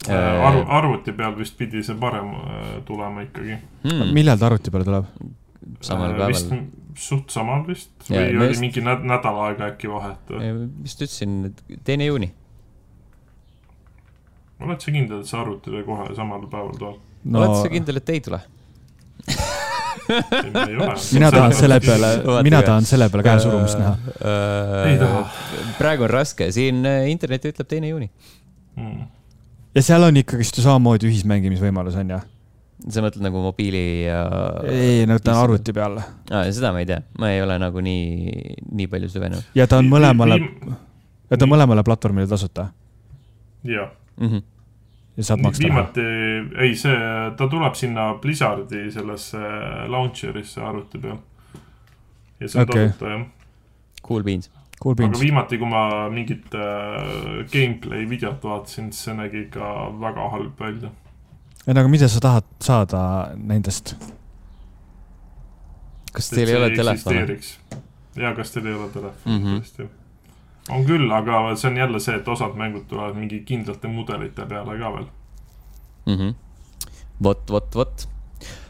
arv, arvuti peal vist pidi see parem äh, tulema ikkagi. mm.. millal ta arvuti peale tuleb? Samal Äh, vist päeval. suht samal vist Jaa, või oli just- mingi nä- nädal aega äkki vahet või? vist ütlesin, teine juuni. oled sa kindel, et see arvutile kohe samal päeval tuleb? no oled sa kindel, et ei tule? *laughs* mina tahan selle peale, mina ka. tahan selle peale käesurumist näha. Ei taha.. praegu on raske, siin äh, internet ütleb teine juuni. mm.. ja seal on ikkagist ju samamoodi ühismängimisvõimalus on ju? Sa mõtled nagu mobiili ja? ei, no ta on arvuti peal ah,. seda ma ei tea, ma ei ole nagu nii, nii palju süvenenud ja ta on mõlemale, ja ta on mõlemale platvormile tasuta jah, mm. -hmm. ja saad maksta viimati, ei see, ta tuleb sinna Blizzardi sellesse launcher'isse arvuti peal. ja see on Okei. okay. tasuta jah. Cool beans. Cool aga viimati, kui ma mingit äh, gameplay videot vaatasin, siis see nägi ikka väga halb välja. Ei no aga mida sa tahad saada nendest? kas teil ei ole telefoni? ja kas teil ei ole telefoni mm, -hmm. tõesti. on küll, aga see on jälle see, et osad mängud tulevad mingi kindlate mudelite peale ka veel. Mhm. vot, vot, vot.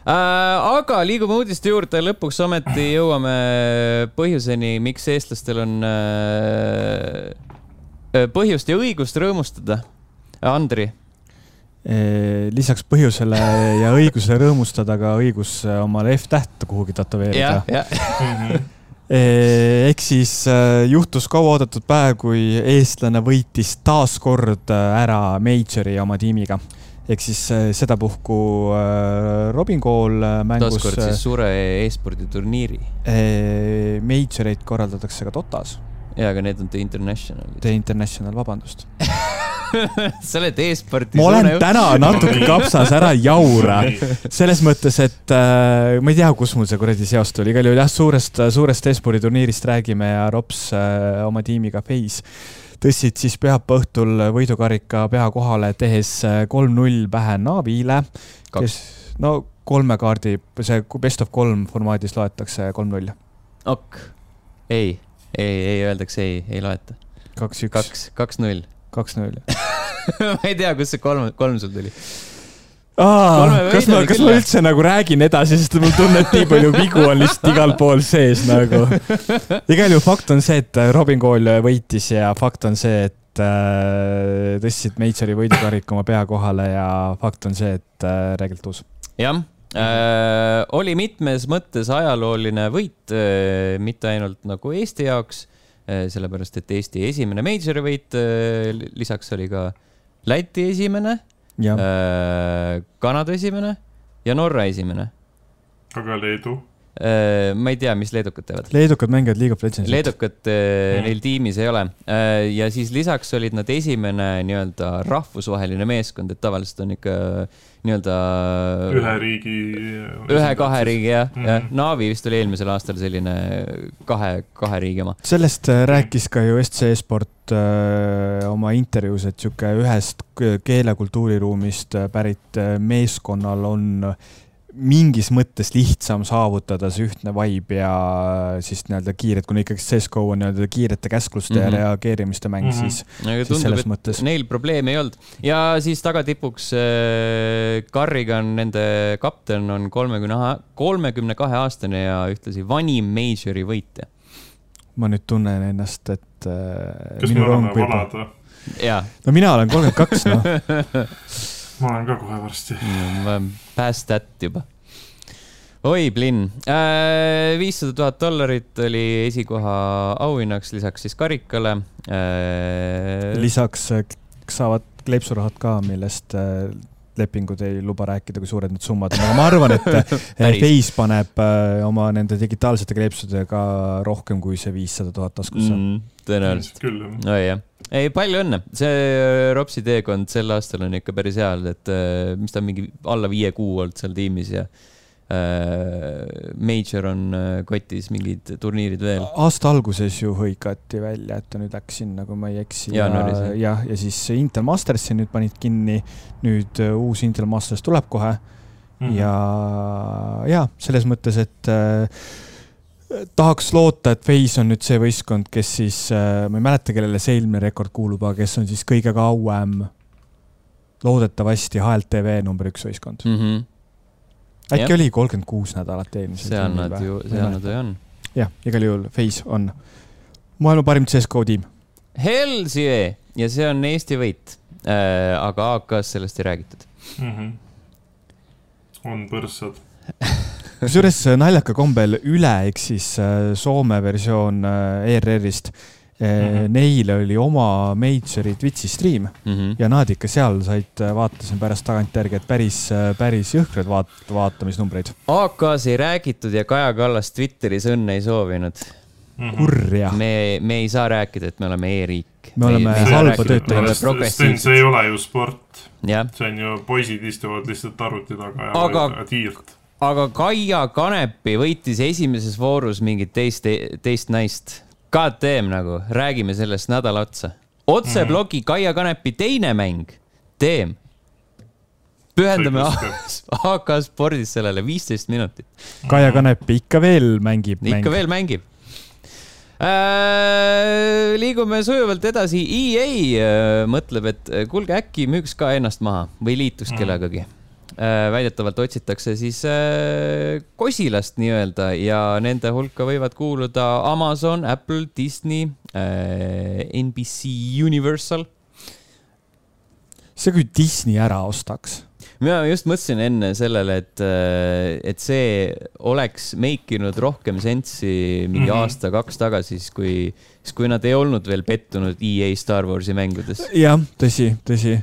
aga liigume uudiste juurde, lõpuks ometi jõuame põhjuseni, miks eestlastel on äh, põhjust ja õigust rõõmustada. Andri. Lisaks põhjusele ja õigusele rõõmustada ka õigus omale F-täht kuhugi tätoveerida. ehk siis juhtus kauaoodatud päev, kui eestlane võitis taas kord ära Majori oma tiimiga ehk siis sedapuhku Robin äh, mängus. taaskord siis suure e-spordi turniiri. Majoreid korraldatakse ka Dotas. ja, aga need on The International. The International, vabandust *laughs* *laughs* sa oled e-spordi. ma olen juht. täna natuke *laughs* kapsas, ära jaura. selles mõttes, et äh, ma ei tea, kus mul see kuradi seos tuli, igal juhul jah, suurest, suurest e-spordi turniirist räägime ja Rops äh, oma tiimiga Face tõstsid siis pühapäeva õhtul võidukarika pea kohale, tehes äh, kolm-null pähe Navile, kes no kolme kaardi, see best of kolm formaadis loetakse kolm-null. ok, ei, ei, ei öeldakse ei, ei loeta. kaks-üks. kaks, kaks-null. Kaks-null *laughs* ma ei tea, kust see kolm, kolm sul tuli kas ma, kas ma üldse nagu räägin edasi, sest mul tunne, et nii palju vigu on lihtsalt igal pool sees nagu. igal juhul fakt on see, et Robin Kool võitis ja fakt on see, et äh, tõstsid Majori võidukariku oma pea kohale ja fakt on see, et äh, reegelt uus. jah äh,, oli mitmes mõttes ajalooline võit äh,, mitte ainult nagu Eesti jaoks äh,, sellepärast et Eesti esimene Majori võit äh,, lisaks oli ka Läti esimene Äh, Kanada esimene ja Norra esimene. aga Leedu? Äh, ma ei tea, mis leedukad teevad. leedukad mängivad League of Legendsit. leedukat mm. neil tiimis ei ole. ja siis lisaks olid nad esimene nii-öelda rahvusvaheline meeskond, et tavaliselt on ikka nii-öelda. ühe riigi. ühe-kahe riigi jah mm, -hmm. jah. Naavi vist oli eelmisel aastal selline kahe, kahe riigi oma. sellest rääkis ka ju SC Sport äh, oma intervjuus, et sihuke ühest keelekultuuriruumist pärit meeskonnal on mingis mõttes lihtsam saavutada see ühtne vibe ja siis nii-öelda kiired, kuna ikkagi CSGO on nii-öelda kiirete käskluste mm -hmm. ja reageerimiste mäng mm, -hmm. siis, siis tundub, selles mõttes. Neil probleemi ei olnud ja siis tagatipuks äh, Carrigan, nende kapten on kolmekümne, kolmekümne kahe aastane ja ühtlasi vanim Majori võitja. ma nüüd tunnen ennast, et äh,. kas me oleme vanad või? no mina olen kolmkümmend kaks, noh *laughs* ma olen ka kohe varsti *laughs* no,. Past that juba. oi, Blinn. Äh, viissada tuhat dollarit oli esikoha auhinnaks, lisaks siis karikale. Äh, lisaks äh, saavad kleepsurahad ka, millest lepingud ei luba rääkida, kui suured need summad on, aga ma arvan, et *laughs* Face paneb oma nende digitaalsete kleepsudega rohkem kui see viissada tuhat taskusse mm,. tõenäoliselt. oi jah ei, palju õnne, see äh, Ropsi teekond sel aastal on ikka päris hea, et äh, mis ta on mingi alla viie kuu olnud seal tiimis ja äh, Major on kotis mingid turniirid veel. aasta alguses ju hõigati välja, et ta nüüd läks sinna, kui ma ei eksi. ja, jah, ja siis Intel Mastersi nüüd panid kinni, nüüd uus Intel Masters tuleb kohe mm. -hmm. ja, ja selles mõttes, et äh, tahaks loota, et Wise on nüüd see võistkond, kes siis, äh, ma ei mäleta, kellele see eelmine rekord kuulub, aga kes on siis kõige kauem loodetavasti HLTV number üks võistkond mm. -hmm. äkki Jep. oli kolmkümmend kuus nädalat eelmisel. seal nad ju, seal nad ju on. jah, igal juhul Wise on maailma parim CSGO tiim. Yeah ja see on Eesti võit äh,. aga AK-s sellest ei räägitud mm. -hmm. on põrssad *laughs* kusjuures äh, naljaka kombel üle, ehk siis äh, Soome versioon äh, ERR-ist Mm -hmm. Neil oli oma Majori Twitch'i stream mm -hmm. ja nad ikka seal said, vaatasin pärast tagantjärgi, et päris, päris jõhkrad vaat-, vaatamisnumbreid. AK-s ei räägitud ja Kaja Kallas Twitteris õnne ei soovinud mm. -hmm. kurja. me, me ei saa rääkida, et me oleme e-riik. me oleme halba tööd teinud. Sten, see ei ole ju sport. see on ju, poisid istuvad lihtsalt arvuti taga ja aga, tiirt aga Kaia Kanepi võitis esimeses voorus mingit teist, teist naist. God damn nagu, räägime sellest nädala otsa. otseblogi mm -hmm. Kaia Kanepi teine mäng, Teem. pühendame AK spordis sellele viisteist minutit. Kaia Kanep ikka veel mängib. ikka mäng. veel mängib äh,. liigume sujuvalt edasi. EA äh, mõtleb, et kuulge, äkki müüks ka ennast maha või liituks mm. Kellegagi väidetavalt otsitakse siis äh, kosilast nii-öelda ja nende hulka võivad kuuluda Amazon, Apple, Disney, NBC Universal. see, kui Disney ära ostaks mina just mõtlesin enne sellele, et, et see oleks make inud rohkem sensi mingi mm -hmm. aasta-kaks tagasi, siis kui, siis kui nad ei olnud veel pettunud EA Star Warsi mängudes. jah, tõsi, tõsi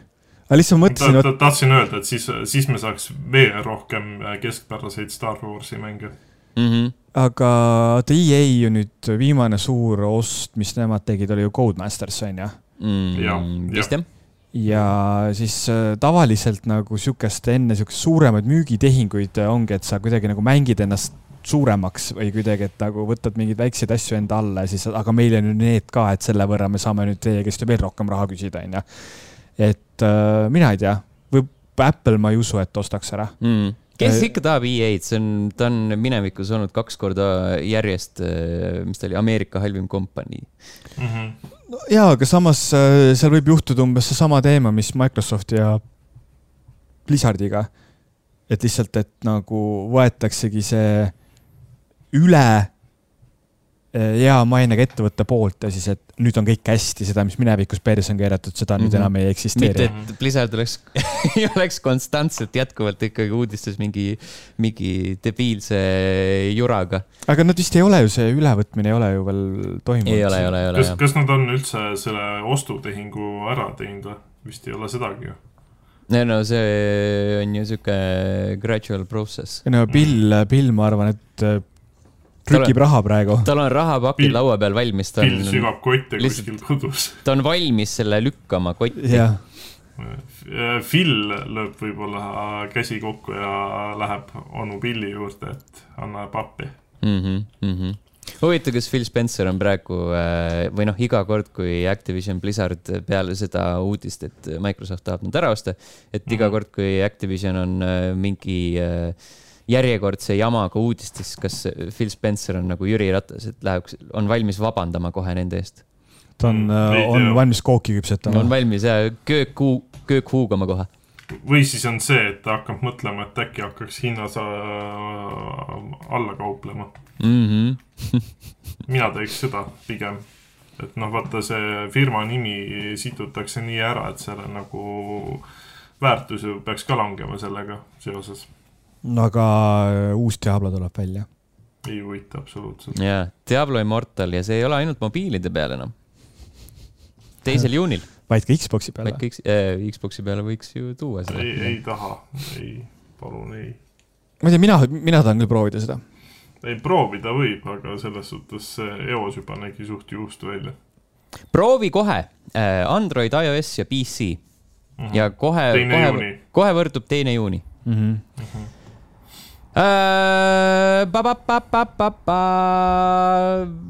aga lihtsalt mõtlesin ta,. Ta, tahtsin öelda, et siis, siis me saaks veel rohkem keskpäraseid Star Warsi mänge mm. -hmm. aga vaata EA ju nüüd viimane suur ost, mis nemad tegid, oli ju Codemasters on ju mm,? vist jah ja siis äh, tavaliselt nagu sihukest enne sihukest suuremaid müügitehinguid ongi, et sa kuidagi nagu mängid ennast suuremaks või kuidagi, et nagu võtad mingeid väikseid asju enda alla ja siis, aga meil on ju need ka, et selle võrra me saame nüüd teie käest ju veel rohkem raha küsida, onju et äh, mina ei tea, või Apple ma ei usu, et ostaks ära mm kes ikka tahab EA-d, see on, ta on minevikus olnud kaks korda järjest, äh, mis ta oli, Ameerika halvim kompanii mm. -hmm. No, ja, aga samas äh, seal võib juhtuda umbes seesama teema, mis Microsofti ja Blizzardiga. et lihtsalt, et nagu võetaksegi see üle hea mainega ettevõtte poolt ja siis, et nüüd on kõik hästi, seda, mis minevikus perse on keeratud, seda mm -hmm. nüüd mhm. enam ei eksisteeri. mitte, et Blizzard oleks *laughs* ei oleks konstantselt jätkuvalt ikkagi uudistes mingi, mingi debiilse juraga. aga nad vist ei ole ju, see ülevõtmine ei ole ju veel toimunud. ei ole, ei ole, ei ole. kas, kas nad on üldse selle ostutehingu ära teinud või? vist ei ole sedagi ju ei no see on ju sihuke gradual process. no Bill, Bill, ma arvan, et trükib raha praegu. tal on rahapakid laua peal valmis. Bill sügab kotte kuskil kodus. ta on valmis selle lükkama kotti. Phil lööb võib-olla käsi kokku ja läheb onu Billi juurde, et anna pappi mm. -hmm, mm -hmm huvitav, kas Phil Spencer on praegu äh, või noh, iga kord, kui Activision Blizzard peale seda uudist, et Microsoft tahab nad ära osta, et iga mm -hmm. kord, kui Activision on äh, mingi äh, järjekordse jamaga uudistes, kas Phil Spencer on nagu Jüri Ratas, et läheb, on valmis vabandama kohe nende eest? ta on, äh, on valmis kooki küpsetama. on valmis ja köökhuu, köök huugama kohe. või siis on see, et ta hakkab mõtlema, et äkki hakkaks hinnas äh, alla kauplema mm. -hmm. *laughs* mina teeks seda pigem, et noh, vaata see firma nimi situtakse nii ära, et selle nagu väärtus ju peaks ka langema sellega seoses aga äh, uus Diablo tuleb välja. ei huvita absoluutselt. jaa, Diablo Immortal ja see ei ole ainult mobiilide peal enam. teisel juunil. vaid ka Xbox'i peale. vaid ka X, äh, Xbox'i peale võiks ju tuua seda. ei, ei taha, ei, palun ei. ma ei tea, mina, mina tahan küll proovida seda. ei, proovida võib, aga selles suhtes eos juba nägi suht juust välja. proovi kohe äh, Android, iOS ja PC mm. -hmm. ja kohe, kohe, kohe võrdub teine juuni mm. -hmm. Mm -hmm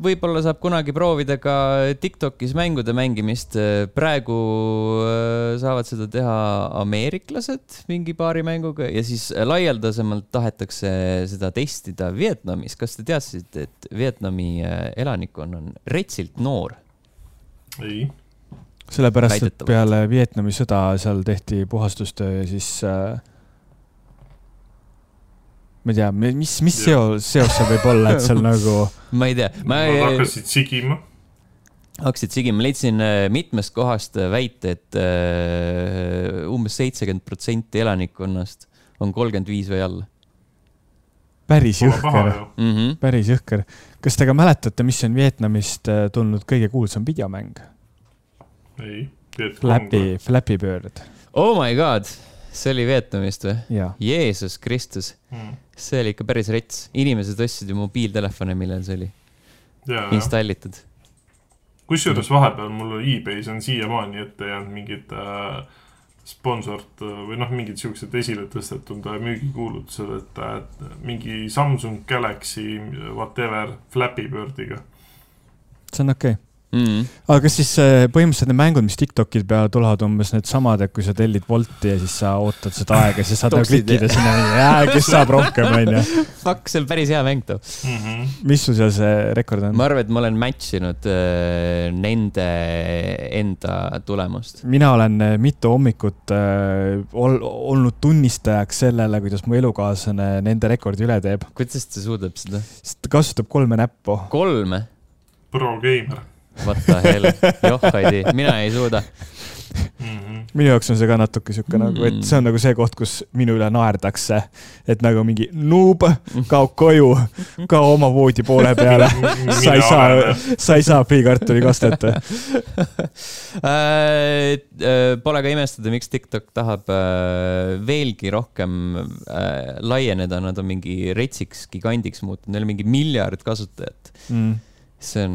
võib-olla saab kunagi proovida ka Tiktokis mängude mängimist. praegu äh, saavad seda teha ameeriklased mingi paari mänguga ja siis laialdasemalt tahetakse seda testida Vietnamis. kas te teadsite, et Vietnami äh, elanikkond on retsilt noor? ei sellepärast, et peale Vietnami sõda seal tehti puhastustöö ja siis äh, ma ei tea, mis, mis seos, seos seal võib olla, et seal nagu. *laughs* ma ei tea. Nad hakkasid sigima. hakkasid sigima, leidsin äh, mitmest kohast äh, väite, et uh, umbes seitsekümmend protsenti elanikkonnast on kolmkümmend viis või alla. päris jõhker, mm -hmm. päris jõhker. kas te ka mäletate, mis on Vietnamist tulnud kõige kuulsam videomäng? ei. Flappy, Flappy Bird. Oh my god see oli Vietnamist või? Jeesus Kristus mm.. see oli ikka päris rets. inimesed ostsid ju mobiiltelefone, millal see oli ja, installitud. kusjuures vahepeal mul e-base on siiamaani ette jäänud mingid äh, sponsort äh, või noh, mingid siuksed esile tõstetud müügikuulutused, et äh, mingi Samsung Galaxy whatever Flappy Birdiga. see on okei okay mm.. aga kas siis äh, põhimõtteliselt need mängud, mis Tiktokil peale tulevad, umbes needsamad, et kui sa tellid Wolti ja siis sa ootad seda *laughs* aega, siis saad nagu klikkida sinna, kes saab rohkem, *laughs* onju. Fuck, see on päris hea mäng too. Mhm. mis sul seal see rekord on? ma arvan, et ma olen match inud äh, nende enda tulemust. mina olen äh, mitu hommikut äh, ol, olnud tunnistajaks sellele, kuidas mu elukaaslane nende rekordi üle teeb, kuidas ta suudab seda? sest ta kasutab kolme näppu. kolme? Pro-geimer What the hell, joh, ei tea, mina ei suuda. -hmm. minu jaoks on see ka natuke sihuke nagu, et see on nagu see koht, kus minu üle naerdakse, et nagu mingi noob, kaob koju, kao oma voodi poole peale, *laughs* sa ei saa, sa ei saa friikartulikastet. *laughs* Äh, äh, Pole ka imestada, miks TikTok tahab äh, veelgi rohkem äh, laieneda, nad on mingi retsiks gigandiks muutunud, neil on mingi miljard kasutajat. Mm. see on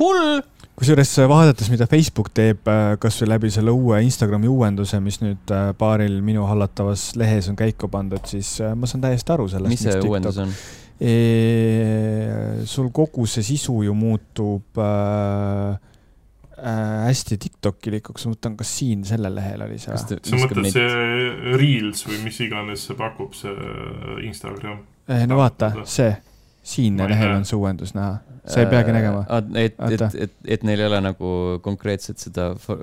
hull. kusjuures vaadates, mida Facebook teeb äh, kasvõi läbi selle uue Instagrami uuenduse, mis nüüd äh, paaril minu hallatavas lehes on käiku pandud, siis äh, ma saan täiesti aru sellest. mis see uuendus on? sul kogu see sisu ju muutub äh, äh, hästi Tiktokilikuks, ma mõtlen, kas siin sellel lehel oli see kas või? sa mõtled see Reels või mis iganes see pakub, see Instagram? No vaata, see, siin Ma ei lehel on see uuendus näha, sa ei peagi nägema. et, et, et, et neil ei ole nagu konkreetselt seda fo-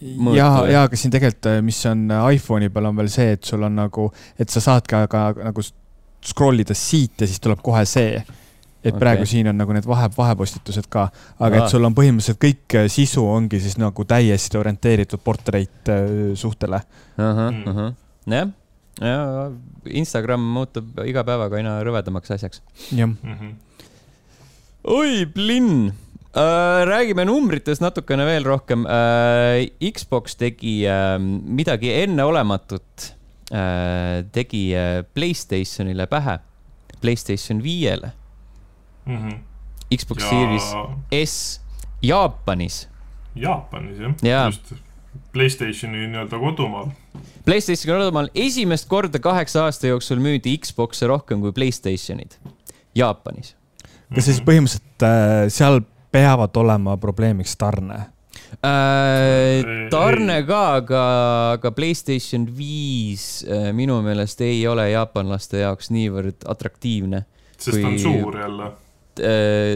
ja mõõtu,, ja aga siin tegelikult, mis on iPhone'i peal on veel see, et sul on nagu, et sa saad ka, ka nagu scroll ida siit ja siis tuleb kohe see. et Okei. praegu siin on nagu need vahe, vahepostitused ka, aga Aa. et sul on põhimõtteliselt kõik äh, sisu ongi siis nagu täiesti orienteeritud portrait äh, suhtele. ahah, Mm. ahah, jah, ja Instagram muutub iga päevaga aina rõvedamaks asjaks. jah, Mm -hmm. oi, plinn äh,. räägime numbritest natukene veel rohkem äh,. Xbox tegi äh, midagi enneolematut äh,, tegi äh, Playstationile pähe, Playstation viiele, Mm -hmm. Xbox ja... Series S Jaapanis. Jaapanis jah Jaa. just Playstationi nii-öelda kodumaal. Playstationi kodumaal esimest korda kaheksa aasta jooksul müüdi Xbox'e rohkem kui Playstationid Jaapanis. kas siis põhimõtteliselt äh, seal peavad olema probleemiks tarne? Äh, tarne ka, aga, aga Playstation viis äh, minu meelest ei ole jaapanlaste jaoks niivõrd atraktiivne. sest ta on Kui- suur jälle.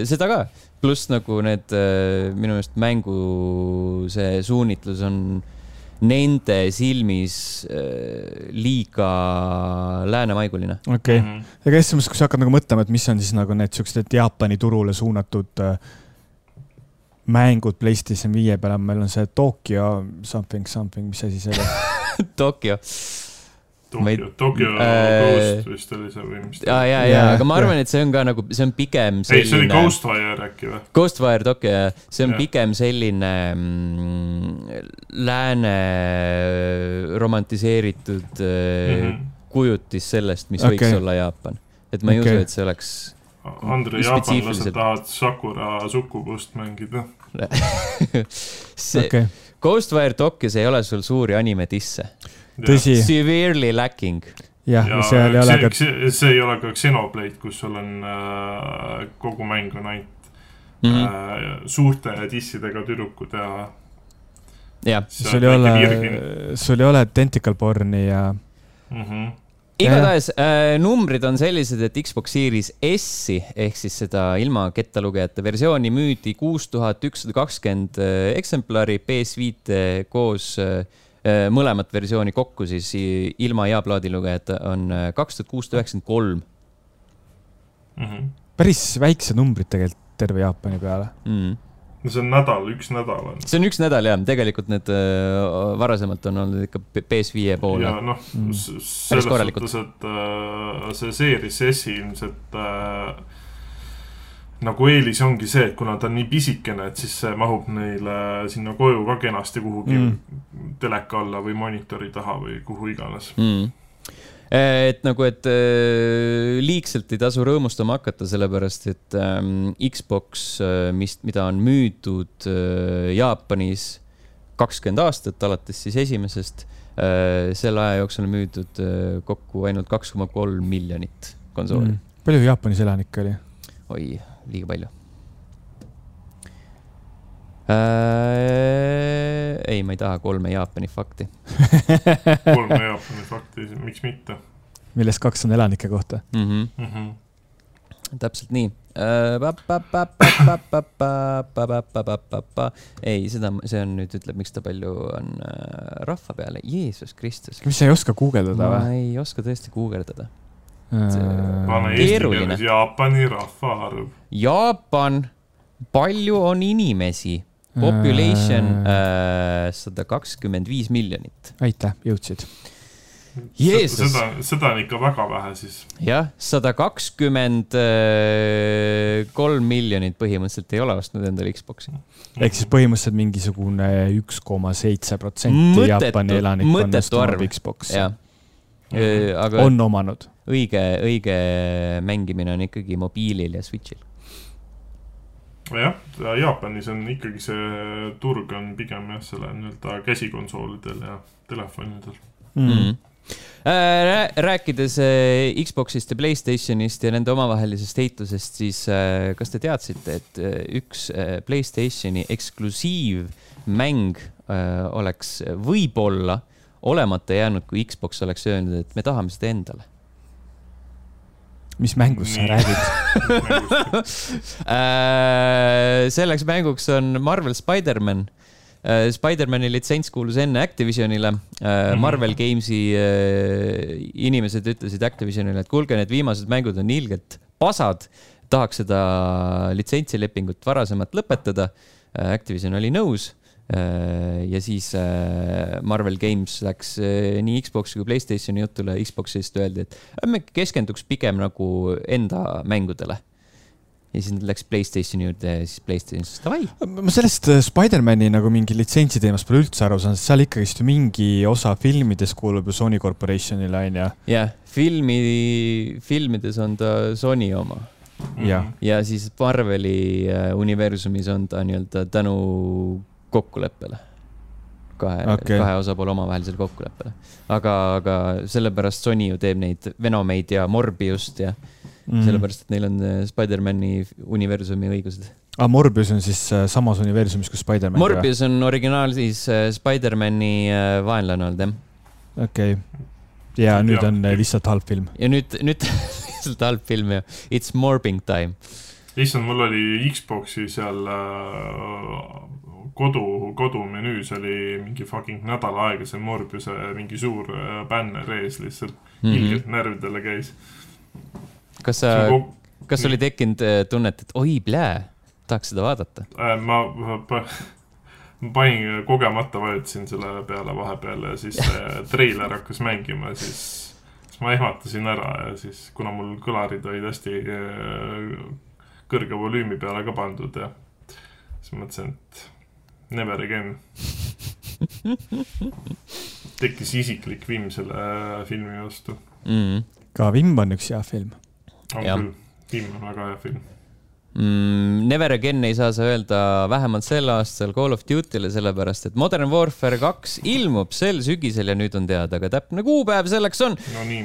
seda ka, pluss nagu need äh, minu meelest mängu see suunitlus on nende silmis äh, liiga läänemaiguline. okei okay., Mhm. aga selles mõttes, kui sa hakkad nagu mõtlema, et mis on siis nagu need siuksed Jaapani turule suunatud äh, mängud Playstation viie peale, meil on see Tokyo something something, mis asi see oli? *laughs* Tokyo. Tokyo, Tokyo Äh, Ghost vist oli see või mis ja, ta ja, ja Jaa,, aga ma arvan, et see on ka nagu, see on pigem ei, see oli selline. Ghostwire äkki või? Ghostwire Tokyo, jah, see on Jah. pigem selline mm, lääne romantiseeritud mm. -hmm. kujutis sellest, mis okay. võiks olla Jaapan. et ma ei okay. usu, et see oleks Andre, Spetsiifiliselt. jaapanlased tahavad Sakura sukupust mängida. *laughs* see okay., Ghostwire Tokyos ei ole sul suuri anime disse. tõsi, Severely lacking. jah, ja seal ei ole ka, see, ei ole ka Xenoblade, kus sul on äh, kogu mäng on ainult Mm mm -hmm. äh, suurte dissidega tüdrukud ja jah, sul ei ole, sul ei ole tentacle porn'i ja mm. -hmm. igatahes äh, numbrid on sellised, et Xbox Series S-i ehk siis seda ilma kettalugejate versiooni müüdi kuus tuhat ükssada kakskümmend äh, eksemplari, PS5-e koos äh, mõlemat versiooni kokku siis ilma ja plaadilugejata on äh, kaks tuhat kuussada üheksakümmend kolm -hmm. päris väiksed numbrid tegelikult terve Jaapani peale. mm.. no see on nädal, üks nädal on. see on üks nädal jah, tegelikult need äh, varasemalt on olnud ikka P- PS5-e poole ja. noh Mm. selles suhtes, et äh, see Series S ilmselt äh, nagu eelis ongi see, et kuna ta on nii pisikene, et siis see mahub neile sinna koju ka kenasti kuhugi Mm. teleka alla või monitori taha või kuhu iganes. mm.. et nagu, et äh, liigselt ei tasu rõõmustama hakata, sellepärast et ähm, Xbox, mis, mida on müüdud äh, Jaapanis kakskümmend aastat, alates siis esimesest äh,, selle aja jooksul on müüdud äh, kokku ainult kaks koma kolm miljonit konsooli mm.. palju Jaapanis elanikke oli? oi, liiga palju. äh,. ei, ma ei taha kolme Jaapani fakti kolme Jaapani fakti, miks mitte millest kaks on elanike kohta. mm. -hmm. mm. -hmm. täpselt nii. ei, seda, see on nüüd ütleb, miks ta palju on äh, rahva peale, Jeesus Kristus. mis sa ei oska guugeldada ma või? ei oska tõesti guugeldada. Pane või? eesti keeruline. keeles Jaapani rahvaarv. Jaapan, palju on inimesi? Population äh, sada kakskümmend viis miljonit. aitäh, jõudsid. Jeesus. seda, seda on ikka väga vähe siis. jah, sada kakskümmend kolm miljonit põhimõtteliselt ei ole ostnud endale Xbox'i. ehk siis põhimõtteliselt mingisugune üks koma seitse protsenti Jaapani elanikkonnast omab Xbox'i. jah, aga on omanud. õige, õige mängimine on ikkagi mobiilil ja Switch'il. jah, Jaapanis on ikkagi see turg on pigem jah, selle nii-öelda käsikonsoolidel ja telefonidel. Mm. Äh, rääkides äh, Xbox'ist ja Playstationist ja nende omavahelisest heitlusest, siis äh, kas te teadsite, et üks Playstationi eksklusiivmäng oleks võib-olla olemata jäänud, kui Xbox oleks öelnud, et me tahame seda endale mis mängust sa räägid? *laughs* äh,? selleks mänguks on Marvel Spider-man äh,. Spider-mani litsents kuulus enne Activisionile äh,. Mhm. Marvel Games'i inimesed ütlesid Activisionile, et kuulge, need viimased mängud on ilgelt pasad. tahaks seda litsentsilepingut varasemalt lõpetada. Activision oli nõus ja siis äh, Marvel Games läks äh, nii Xbox'i kui Playstationi jutule, Xbox'ist öeldi, et äh, me keskenduks pigem nagu enda mängudele. ja siis nad läks Playstationi juurde ja siis Playstation ütles davai. ma sellest äh, Spider-man'i nagu mingi litsentsi teemast pole üldse aru saanud, seal ikkagist ju mingi osa filmidest kuulub ju Sony Corporationile onju. jah, filmi, filmides on ta Sony oma Jah. ja siis Marveli äh, universumis on ta nii-öelda tänu kokkuleppele. kahe okay., kahe osapoole omavahelisele kokkuleppele. aga, aga sellepärast Sony ju teeb neid Venomeid ja Morbiust ja mm. sellepärast, et neil on äh, Spider-man'i universumi õigused. aga Ah, Morbius on siis äh, samas universumis kui Spider-man? Morbius on originaal siis äh, Spider-man'i vaenlane olnud jah. okei okay.. ja nüüd Jaa. on lihtsalt halb film. ja nüüd, nüüd lihtsalt halb film ja *laughs* It's morbing time. issand, mul oli Xbox'i seal äh, kodu, kodumenüüs oli mingi fucking nädal aega see Morbiuse mingi suur äh, bänner ees lihtsalt mm -hmm., ilgelt närvidele käis. kas sa, kas oli tekkinud äh, tunnet, et oi, plää, tahaks seda vaadata? äh, ma, ma panin kogemata, vajutasin selle peale vahepeal ja siis see *laughs* treiler hakkas mängima siis, siis ma ehmatasin ära ja siis, kuna mul kõlarid olid hästi äh, kõrge volüümi peale ka pandud ja siis mõtlesin, et never again. *laughs* tekkis isiklik vimm selle äh, filmi vastu. Mm. ka Vimm on üks hea film. on Jah. küll, vimm on väga hea film. Mm, Never again ei saa sa öelda vähemalt sel aastal Call of Duty'le, sellepärast et Modern Warfare kaks ilmub sel sügisel ja nüüd on teada ka täpne kuupäev, selleks on no nii,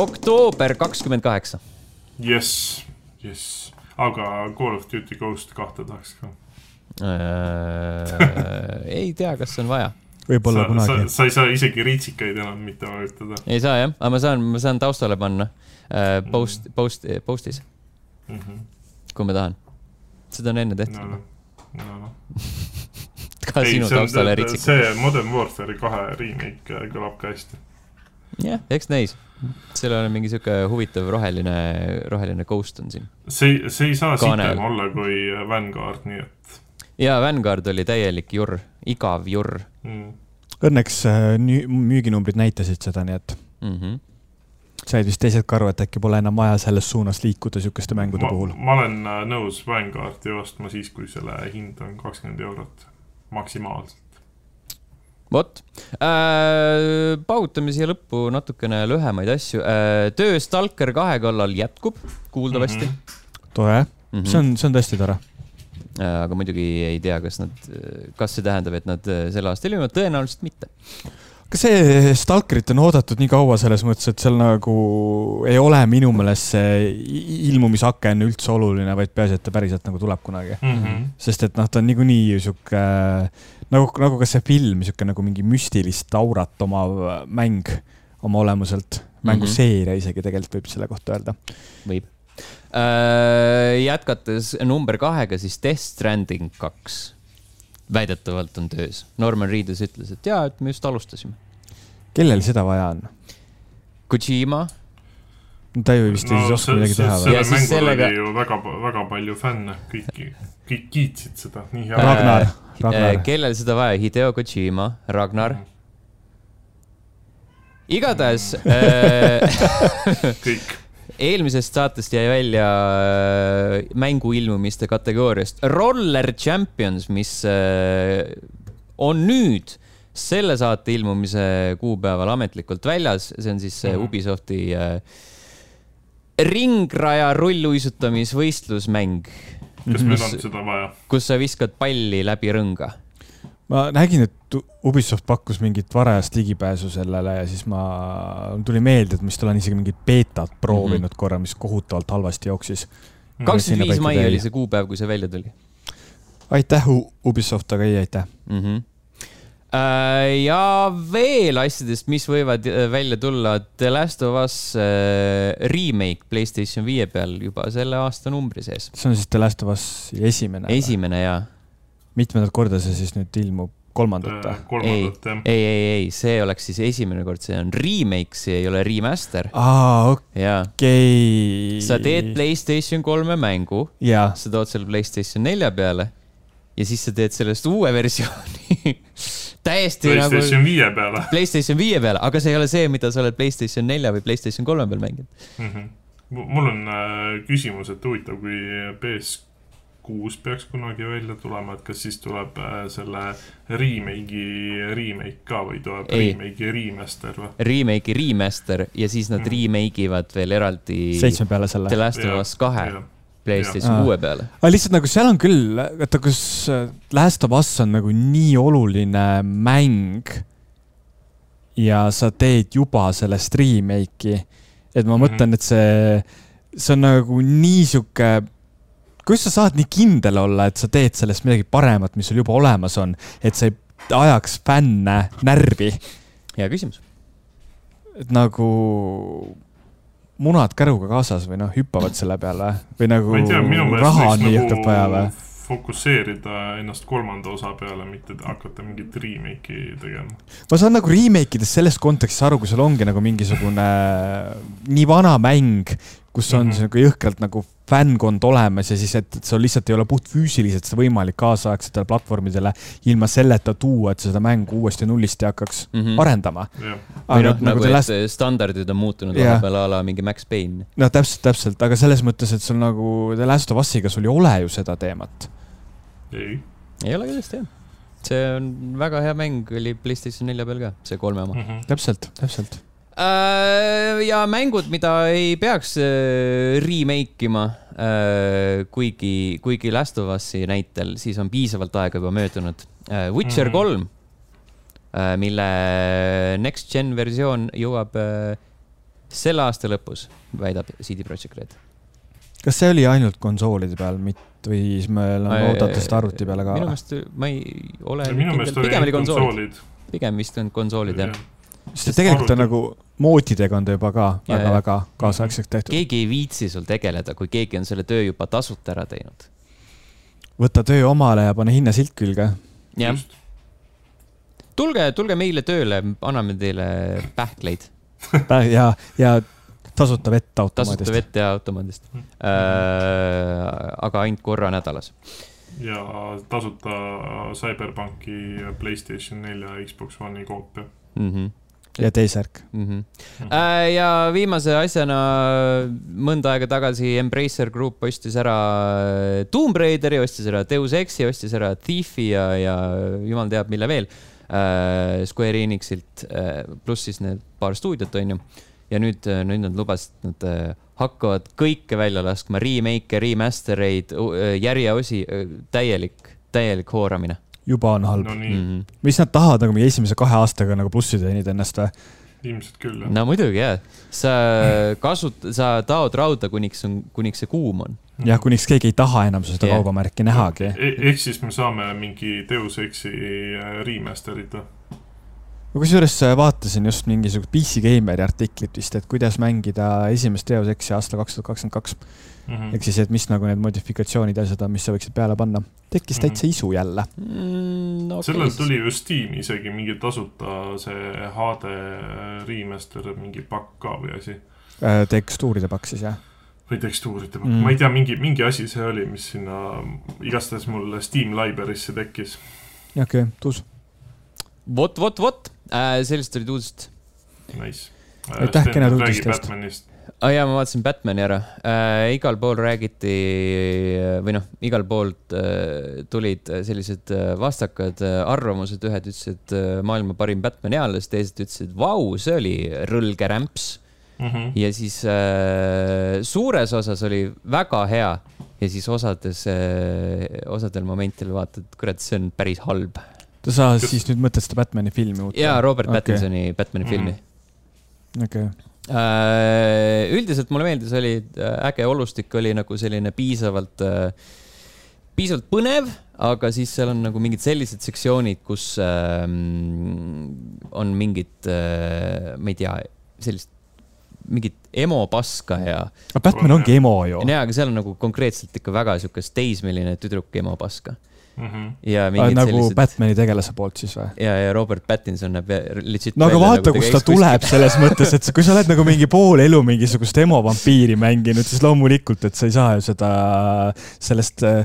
oktoober kakskümmend kaheksa. jess, jess, aga Call of Duty Ghost kahte tahaks ka. Äh, ei tea, kas on vaja. võib-olla sa, kunagi sa,. sa ei saa isegi ritsikaid enam mitte vajutada ei saa jah, aga ma saan, ma saan taustale panna äh, post, post, postis, mm. -hmm. kui ma tahan. seda on enne tehtud no, no.. no, *laughs* ka sinu taustale ritsik. see Modern Warfare kahe remake äh, kõlab ka hästi. jah, eks näis. sellel on mingi sihuke huvitav roheline, roheline ghost on siin. see, see ei saa sitem olla kui Vanguard, nii et ja Vanguard oli täielik jurr, igav jurr mm.. Õnneks äh, müüginumbrid näitasid seda, nii et mm. -hmm. said vist teised ka aru, et äkki pole enam vaja selles suunas liikuda sihukeste mängude ma, puhul. ma olen äh, nõus Vanguardi ostma siis, kui selle hind on kakskümmend eurot maksimaalselt. vot äh,, pautame siia lõppu natukene lühemaid asju äh,. töö Stalker kahe kallal jätkub kuuldavasti mm. tore, -hmm. see on, see on tõesti tore. Äh, aga muidugi ei tea, kas nad, kas see tähendab, et nad äh, sel aastal ilmuvad, tõenäoliselt mitte. kas see Stalkerit on oodatud nii kaua selles mõttes, et seal nagu ei ole minu meelest see ilmumisaken üldse oluline, vaid peaasi, et ta päriselt nagu tuleb kunagi mm. -hmm. sest et noh, ta on niikuinii sihuke nagu, nagu ka see film, sihuke nagu mingi müstilist aurat omav mäng oma olemuselt. mänguseeria isegi tegelikult võib selle kohta öelda. võib äh,. Jätkates number kahega, siis Death Stranding kaks väidetavalt on töös. Norman Reedus ütles, et jaa, et me just alustasime. kellel seda vaja on? Kojima. no ta ju vist no, ei siis oska midagi teha. sellel mängul sellega... oli ju väga, väga palju fänne, kõik, kõik kiitsid seda, nii hea. Ragnar, Ragnar. Äh, kellel seda vaja, Hideo Kojima, Ragnar mm. igatahes äh, *laughs* kõik eelmisest saatest jäi välja äh, mängu ilmumiste kategooriast Roller Champions, mis äh, on nüüd selle saate ilmumise kuupäeval ametlikult väljas, see on siis mm -hmm. Ubisofti ringraja rulluisutamisvõistlusmäng. kas meil on seda vaja? kus sa viskad palli läbi rõnga ma nägin, et Ubisoft pakkus mingit varajast ligipääsu sellele ja siis ma, tuli meelde, et ma vist olen isegi mingit beetat proovinud mm -hmm. korra, mis kohutavalt halvasti jooksis. kakskümmend viis mai oli see kuupäev, kui see välja tuli. aitäh, Ubisoft, aga ei aitäh mm. -hmm ja veel asjadest, mis võivad äh, välja tulla, The Last of Us äh, remake Playstation viie peal juba selle aastanumbri sees. see on siis The Last of Us esimene? esimene jaa mitmendat korda see siis nüüd ilmub? kolmandat äh, või? ei, ei, ei, ei, see oleks siis esimene kord, see on remake, see ei ole remaster. aa, okei sa teed Playstation kolme mängu. sa tood selle Playstation nelja peale ja siis sa teed sellest uue versiooni *laughs* täiesti PlayStation nagu. PlayStation viie peale. PlayStation viie peale, aga see ei ole see, mida sa oled PlayStation nelja või PlayStation kolme peal mänginud mm. -hmm. mul on äh, küsimus, et huvitav, kui PS kuus peaks kunagi välja tulema, et kas siis tuleb äh, selle remake'i remake ka või tuleb Ei. remake'i remaster või? Remake'i remaster ja siis nad mm. remake ivad veel eraldi. seitsme peale selle. The Last of Us kahe. PlayStation kuue peale. aga lihtsalt nagu seal on küll, vaata kus äh, Last of Us on nagu nii oluline mäng. ja sa teed juba sellest remake'i, et ma mm -hmm. mõtlen, et see, see on nagu nii sihuke kuidas sa saad nii kindel olla, et sa teed sellest midagi paremat, mis sul juba olemas on, et sa ei ajaks fänne närvi? hea küsimus. et nagu munad käruga kaasas või noh, hüppavad selle peale või nagu tea, raha on nii nagu vaja või? fokusseerida ennast kolmanda osa peale, mitte hakata mingit remake'i tegema. ma saan nagu remake idest selles kontekstis aru, kui sul ongi nagu mingisugune nii vana mäng, kus on mm -hmm. nagu jõhkralt nagu fännkond olemas ja siis, et, et sul lihtsalt ei ole puhtfüüsiliselt seda võimalik kaasaegsetele platvormidele ilma selleta tuua, et sa seda mängu uuesti nullist ei hakkaks mm -hmm. arendama või noh, nagu, nagu last... standardid on muutunud yeah. vahepeal a la mingi Max Payne. no täpselt, täpselt, aga selles mõttes, et sul nagu The Last of Us'iga sul ei ole ju seda teemat. ei. ei ole kindlasti jah see on väga hea mäng, oli Playstation nelja peal ka, see kolme oma mm. -hmm. täpselt, täpselt ja mängud, mida ei peaks äh, remake ima, äh, kuigi, kuigi Last of Us'i näitel, siis on piisavalt aega juba möödunud. Witcher mhm. kolm, mille next gen versioon jõuab selle aasta lõpus, väidab CD Projekt Red. kas see oli ainult konsoolide peal, mitte või siis meil on oodata seda arvuti peale ka? minu meelest ma ei ole. meelest oli konsoolid. pigem vist on konsoolid jah ja sest tegelikult on nagu moodidega on ta juba ka väga-väga kaasaegseks tehtud. keegi ei viitsi sul tegeleda, kui keegi on selle töö juba tasuta ära teinud. võta töö omale ja pane hinnasilt külge. jah. tulge, tulge meile tööle, anname teile pähkleid ja, ja tasuta vett automaadist. tasuta vett ja automaadist mm. äh,. aga ainult korra nädalas ja tasuta CyberPunki Playstation nelja Xbox One'i koopia mm. -hmm ja T-särk mm. -hmm. ja viimase asjana mõnda aega tagasi Embracer Group ostis ära äh, Tomb Raideri, ostis ära Deus Exi, ostis ära Thiefi ja, ja jumal teab, mille veel äh,. Square Enixilt äh, pluss siis need paar stuudiot, onju. ja nüüd, nüüd nad lubasid, et nad hakkavad kõike välja laskma, remake'e, remaster eid, järjeosi, täielik, täielik hooramine juba on halb no mm., -hmm. mis nad tahavad nagu mingi esimese kahe aastaga nagu plussi teenida ennast või? ilmselt küll jah no muidugi jah, sa kasut-, sa taod rauda, kuniks on, kuniks see kuum on. jah, kuniks keegi ei taha enam seda Jah. kaubamärki nähagi. e. ehk siis me saame mingi Deus Exi äh, remaster'it või? ma kusjuures äh, vaatasin just mingisugust PC Gameri artiklit vist, et kuidas mängida esimest Deus Exi aastal kaks tuhat kakskümmend kaks. Mhm. ehk siis, et mis nagu need modifikatsioonid ja on, mis sa võiksid peale panna. tekkis Mhm. täitsa isu jälle. Mm, no, sellel tuli ju Steam'i isegi mingi tasuta see HD remaster mingi pakk ka või asi. Äh, tekstuuride pakk siis jah? või tekstuuride pakk Mm. mm., ma ei tea, mingi, mingi asi see oli, mis sinna igastahes mul Steam library'sse tekkis. okei okay,, tuus. vot, vot, vot äh,, sellised olid uudised Nice. Aitäh kenade uudiste ah,. jaa, ma vaatasin Batman'i ära äh,. igal pool räägiti või noh, igal poolt äh, tulid sellised äh, vastakad äh, arvamused, ühed ütlesid äh, maailma parim Batman'i eales, teised ütlesid, vau, see oli rõlge rämps Mhm. ja siis äh, suures osas oli väga hea ja siis osades äh,, osadel momentidel vaatad, kurat, see on päris halb. sa siis nüüd mõtled seda Batman'i filmi uut? jaa, Robert okay. Pattinsoni Batman'i Mhm. filmi. okei, Äh, üldiselt mulle meeldis, oli äh, äge olustik oli nagu selline piisavalt, piisavalt põnev, aga siis seal on nagu mingid sellised sektsioonid, kus ähm, on mingit, ma ei tea, sellist mingit emo paska ja, aga Batman ongi emo ju. ja aga seal on nagu konkreetselt ikka väga siukest teismeline tüdruk emo paska Mhm. ja mingid nagu sellised Batman'i tegelase poolt siis või? ja, ja Robert Pattinson näeb legit no aga vaata nagu, kust ta tuleb selles mõttes, et kui sa oled nagu mingi pool elu mingisugust emo vampiiri mänginud, siis loomulikult, et sa ei saa ju seda, sellest äh,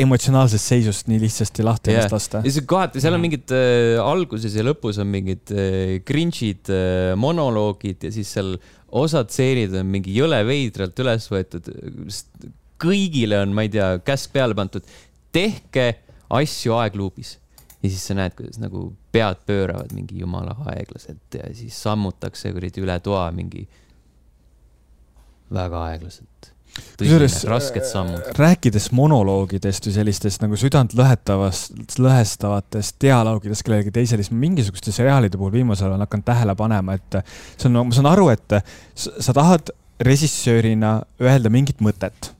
emotsionaalsest seisust nii lihtsasti lahti Jah. ennast lasta ja. see kohati, seal on Mhm. mingid äh, alguses ja lõpus on mingid äh, cringe'id äh, monoloogid ja siis seal osad stseenid on mingi jõle veidralt üles võetud. kõigile on, ma ei tea, käsk peale pandud, tehke asju aegluubis ja siis sa näed, kuidas nagu pead pööravad mingi jumala aeglaselt ja siis sammutakse kuradi üle toa mingi väga aeglaselt. Kusjuures, rasked sammud. rääkides monoloogidest või sellistest nagu südantlõhetavast, lõhestavatest dialoogidest kellelegi teisele, siis mingisuguste seriaalide puhul viimasel ajal olen hakanud tähele panema, et see on, ma saan aru, et sa sa tahad režissöörina öelda mingit mõtet.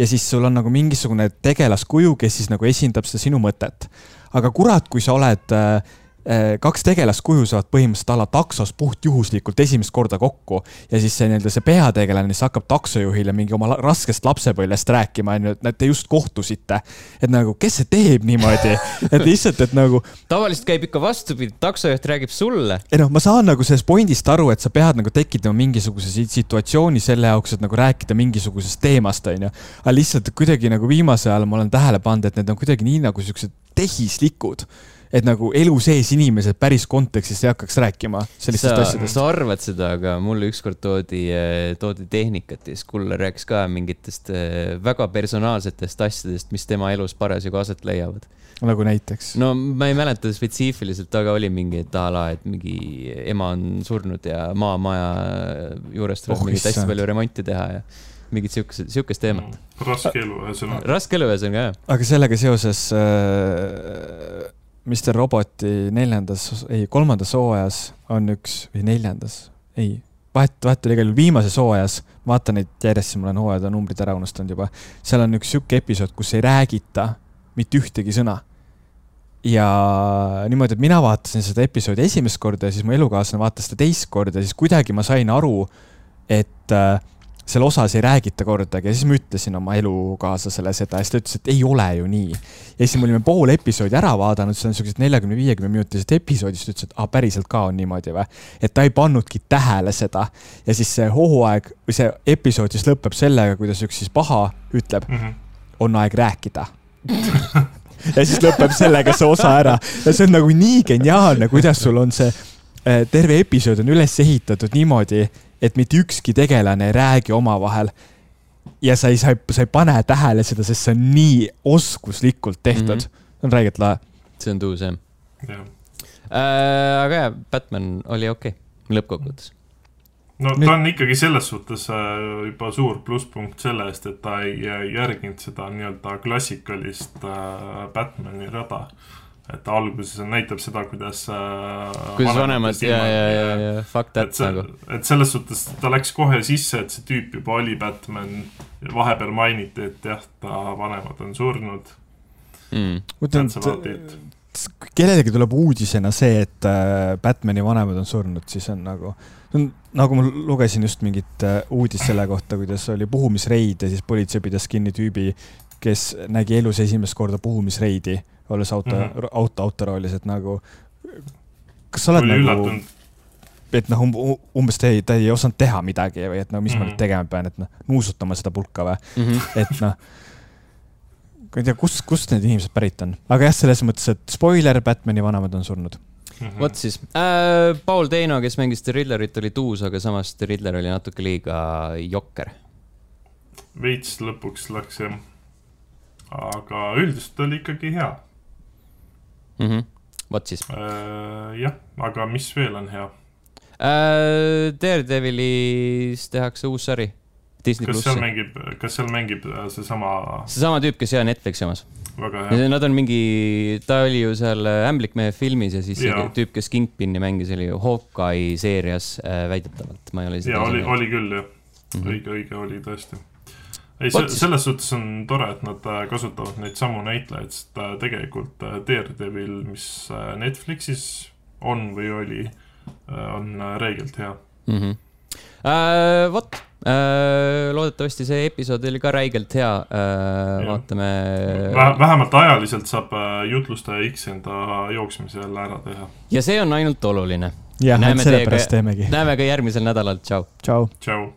Ja siis sul on nagu mingisugune tegelaskuju, kes siis nagu esindab seda sinu mõtet. aga kurat, kui sa oled äh, äh, kaks tegelaskuju saavad põhimõtteliselt alla taksos puhtjuhuslikult esimest korda kokku ja siis see nii-öelda see peategelane, siis hakkab taksojuhile mingi oma la- raskest lapsepõlvest rääkima, onju, et näed, te just kohtusite. et nagu, kes see teeb niimoodi, *laughs* et lihtsalt, et nagu tavaliselt käib ikka vastupidi, taksojuht räägib sulle ei noh, ma saan nagu sellest pointist aru, et sa pead nagu tekitama mingisuguse si- situatsiooni selle jaoks, et nagu rääkida mingisugusest teemast, onju. aga lihtsalt kuidagi nagu viimasel ajal ma olen tähele pannud, et need on kuidagi nii nagu siuksed tehislikud. Et nagu elu sees inimesed päris kontekstis ei hakkaks rääkima sellistest sa, asjadest. sa arvad seda, aga mulle ükskord toodi, toodi tehnikat ja siis kuller rääkis ka mingitest eh, väga personaalsetest asjadest, mis tema elus parasjagu aset leiavad. nagu näiteks. no ma ei mäleta spetsiifiliselt, aga oli mingi et a la, et mingi ema on surnud ja maamaja juures tuleb Oh, mingit hästi palju remonti teha ja mingit siukest, siukest teemat. raske elu ühesõnaga. raske elu ühesõnaga jah. aga sellega seoses äh, Mr Roboti neljandas, ei kolmandas hooajas on üks või neljandas, ei, vahet, vahet oli igal juhul viimases hooajas, vaatan neid järjest, siis ma olen hooajade numbrid ära unustanud juba. seal on üks sihuke episood, kus ei räägita mitte ühtegi sõna. ja niimoodi, et mina vaatasin seda episoodi esimest korda ja siis mu elukaaslane vaatas seda teist korda ja siis kuidagi ma sain aru, et äh, seal osas ei räägita kordagi ja siis ma ütlesin oma elukaaslasele seda ja siis ta ütles, et ei ole ju nii. ja siis me olime pool episoodi ära vaadanud, see on siuksed neljakümne, viiekümne minutised episoodid, siis ta ütles, et aa, päriselt ka on niimoodi või. et ta ei pannudki tähele seda ja siis see hooaeg või see episood siis lõpeb sellega, kuidas üks siis paha ütleb, Mhm. on aeg rääkida *laughs* ja siis lõpeb sellega see osa ära ja see on nagu nii geniaalne, kuidas sul on see äh, terve episood on üles ehitatud niimoodi, et mitte ükski tegelane ei räägi omavahel. ja sa ei, sa ei, sa ei pane tähele seda, sest see on nii oskuslikult tehtud mm. -hmm. on räigelt lahe. see on tuus jah jah, äh,. aga jah, Batman oli okei okay,, lõppkokkuvõttes. no Nüüd- ta on ikkagi selles suhtes äh, juba suur plusspunkt selle eest, et ta ei äh, järginud seda nii-öelda klassikalist äh, Batman'i rada. Et alguses näitab seda, kuidas äh, kuidas vanemad ja, ja, ja, ja fuck et that see nagu., et selles suhtes ta läks kohe sisse, et see tüüp juba oli Batman. vahepeal mainiti, et jah, ta vanemad on surnud. mm.. mõtlen, et kellelegi tuleb uudisena see, et äh, Batman'i vanemad on surnud, siis on nagu, nagu ma lugesin just mingit äh, uudist selle kohta, kuidas oli puhumisreid ja siis politsei pidas kinni tüübi, kes nägi elus esimest korda puhumisreidi, olles auto mm, Mhm. -hmm. auto autoroolis, et nagu kas sa oled oli nagu, üllatunud, et noh, umbes ta ei, ta ei osanud teha midagi või et no mis mm -hmm. ma Mhm. nüüd tegema pean, et noh, nuusutama seda pulka või, Mm -hmm. et noh, ma ei tea, kust, kust need inimesed pärit on, aga jah, selles mõttes, et spoiler, Batman'i vanemad on surnud. Mhm. vot siis äh,, Paul Teino, kes mängis The Riddlerit, oli tuus, aga samas The Riddler oli natuke liiga jokker. veits lõpuks läks jah. Aga üldiselt oli ikkagi hea. mm. -hmm. vot siis jah, aga mis veel on hea? äh,. Daredevilis tehakse uus sari. Disney kas seal mängib, kas seal mängib äh, seesama seesama tüüp, kes ja Netflixi omas. hea? Nad on mingi, ta oli ju seal äh, Ämblikmehe filmis ja siis see Jaa. tüüp, kes Kingpini mängis, oli ju Hawkeye seerias äh, väidetavalt, ma ei ole ja oli, oli küll jah, Mhm. õige, õige oli tõesti. ei, siis. selles suhtes on tore, et nad äh, kasutavad neid samu näitlejaid, sest äh, tegelikult äh, Daredevil, mis Netflixis on või oli, on reegelt hea. mm. -hmm. äh, vot äh,, loodetavasti see episood oli ka räigelt hea äh,, vaatame. vähemalt ajaliselt saab jutlustaja X enda jooksmise jälle ära teha. ja see on ainult oluline. jah, Näeme et sellepärast teiega- teemegi. näeme ka järgmisel nädalal, tšau. tšau. tšau.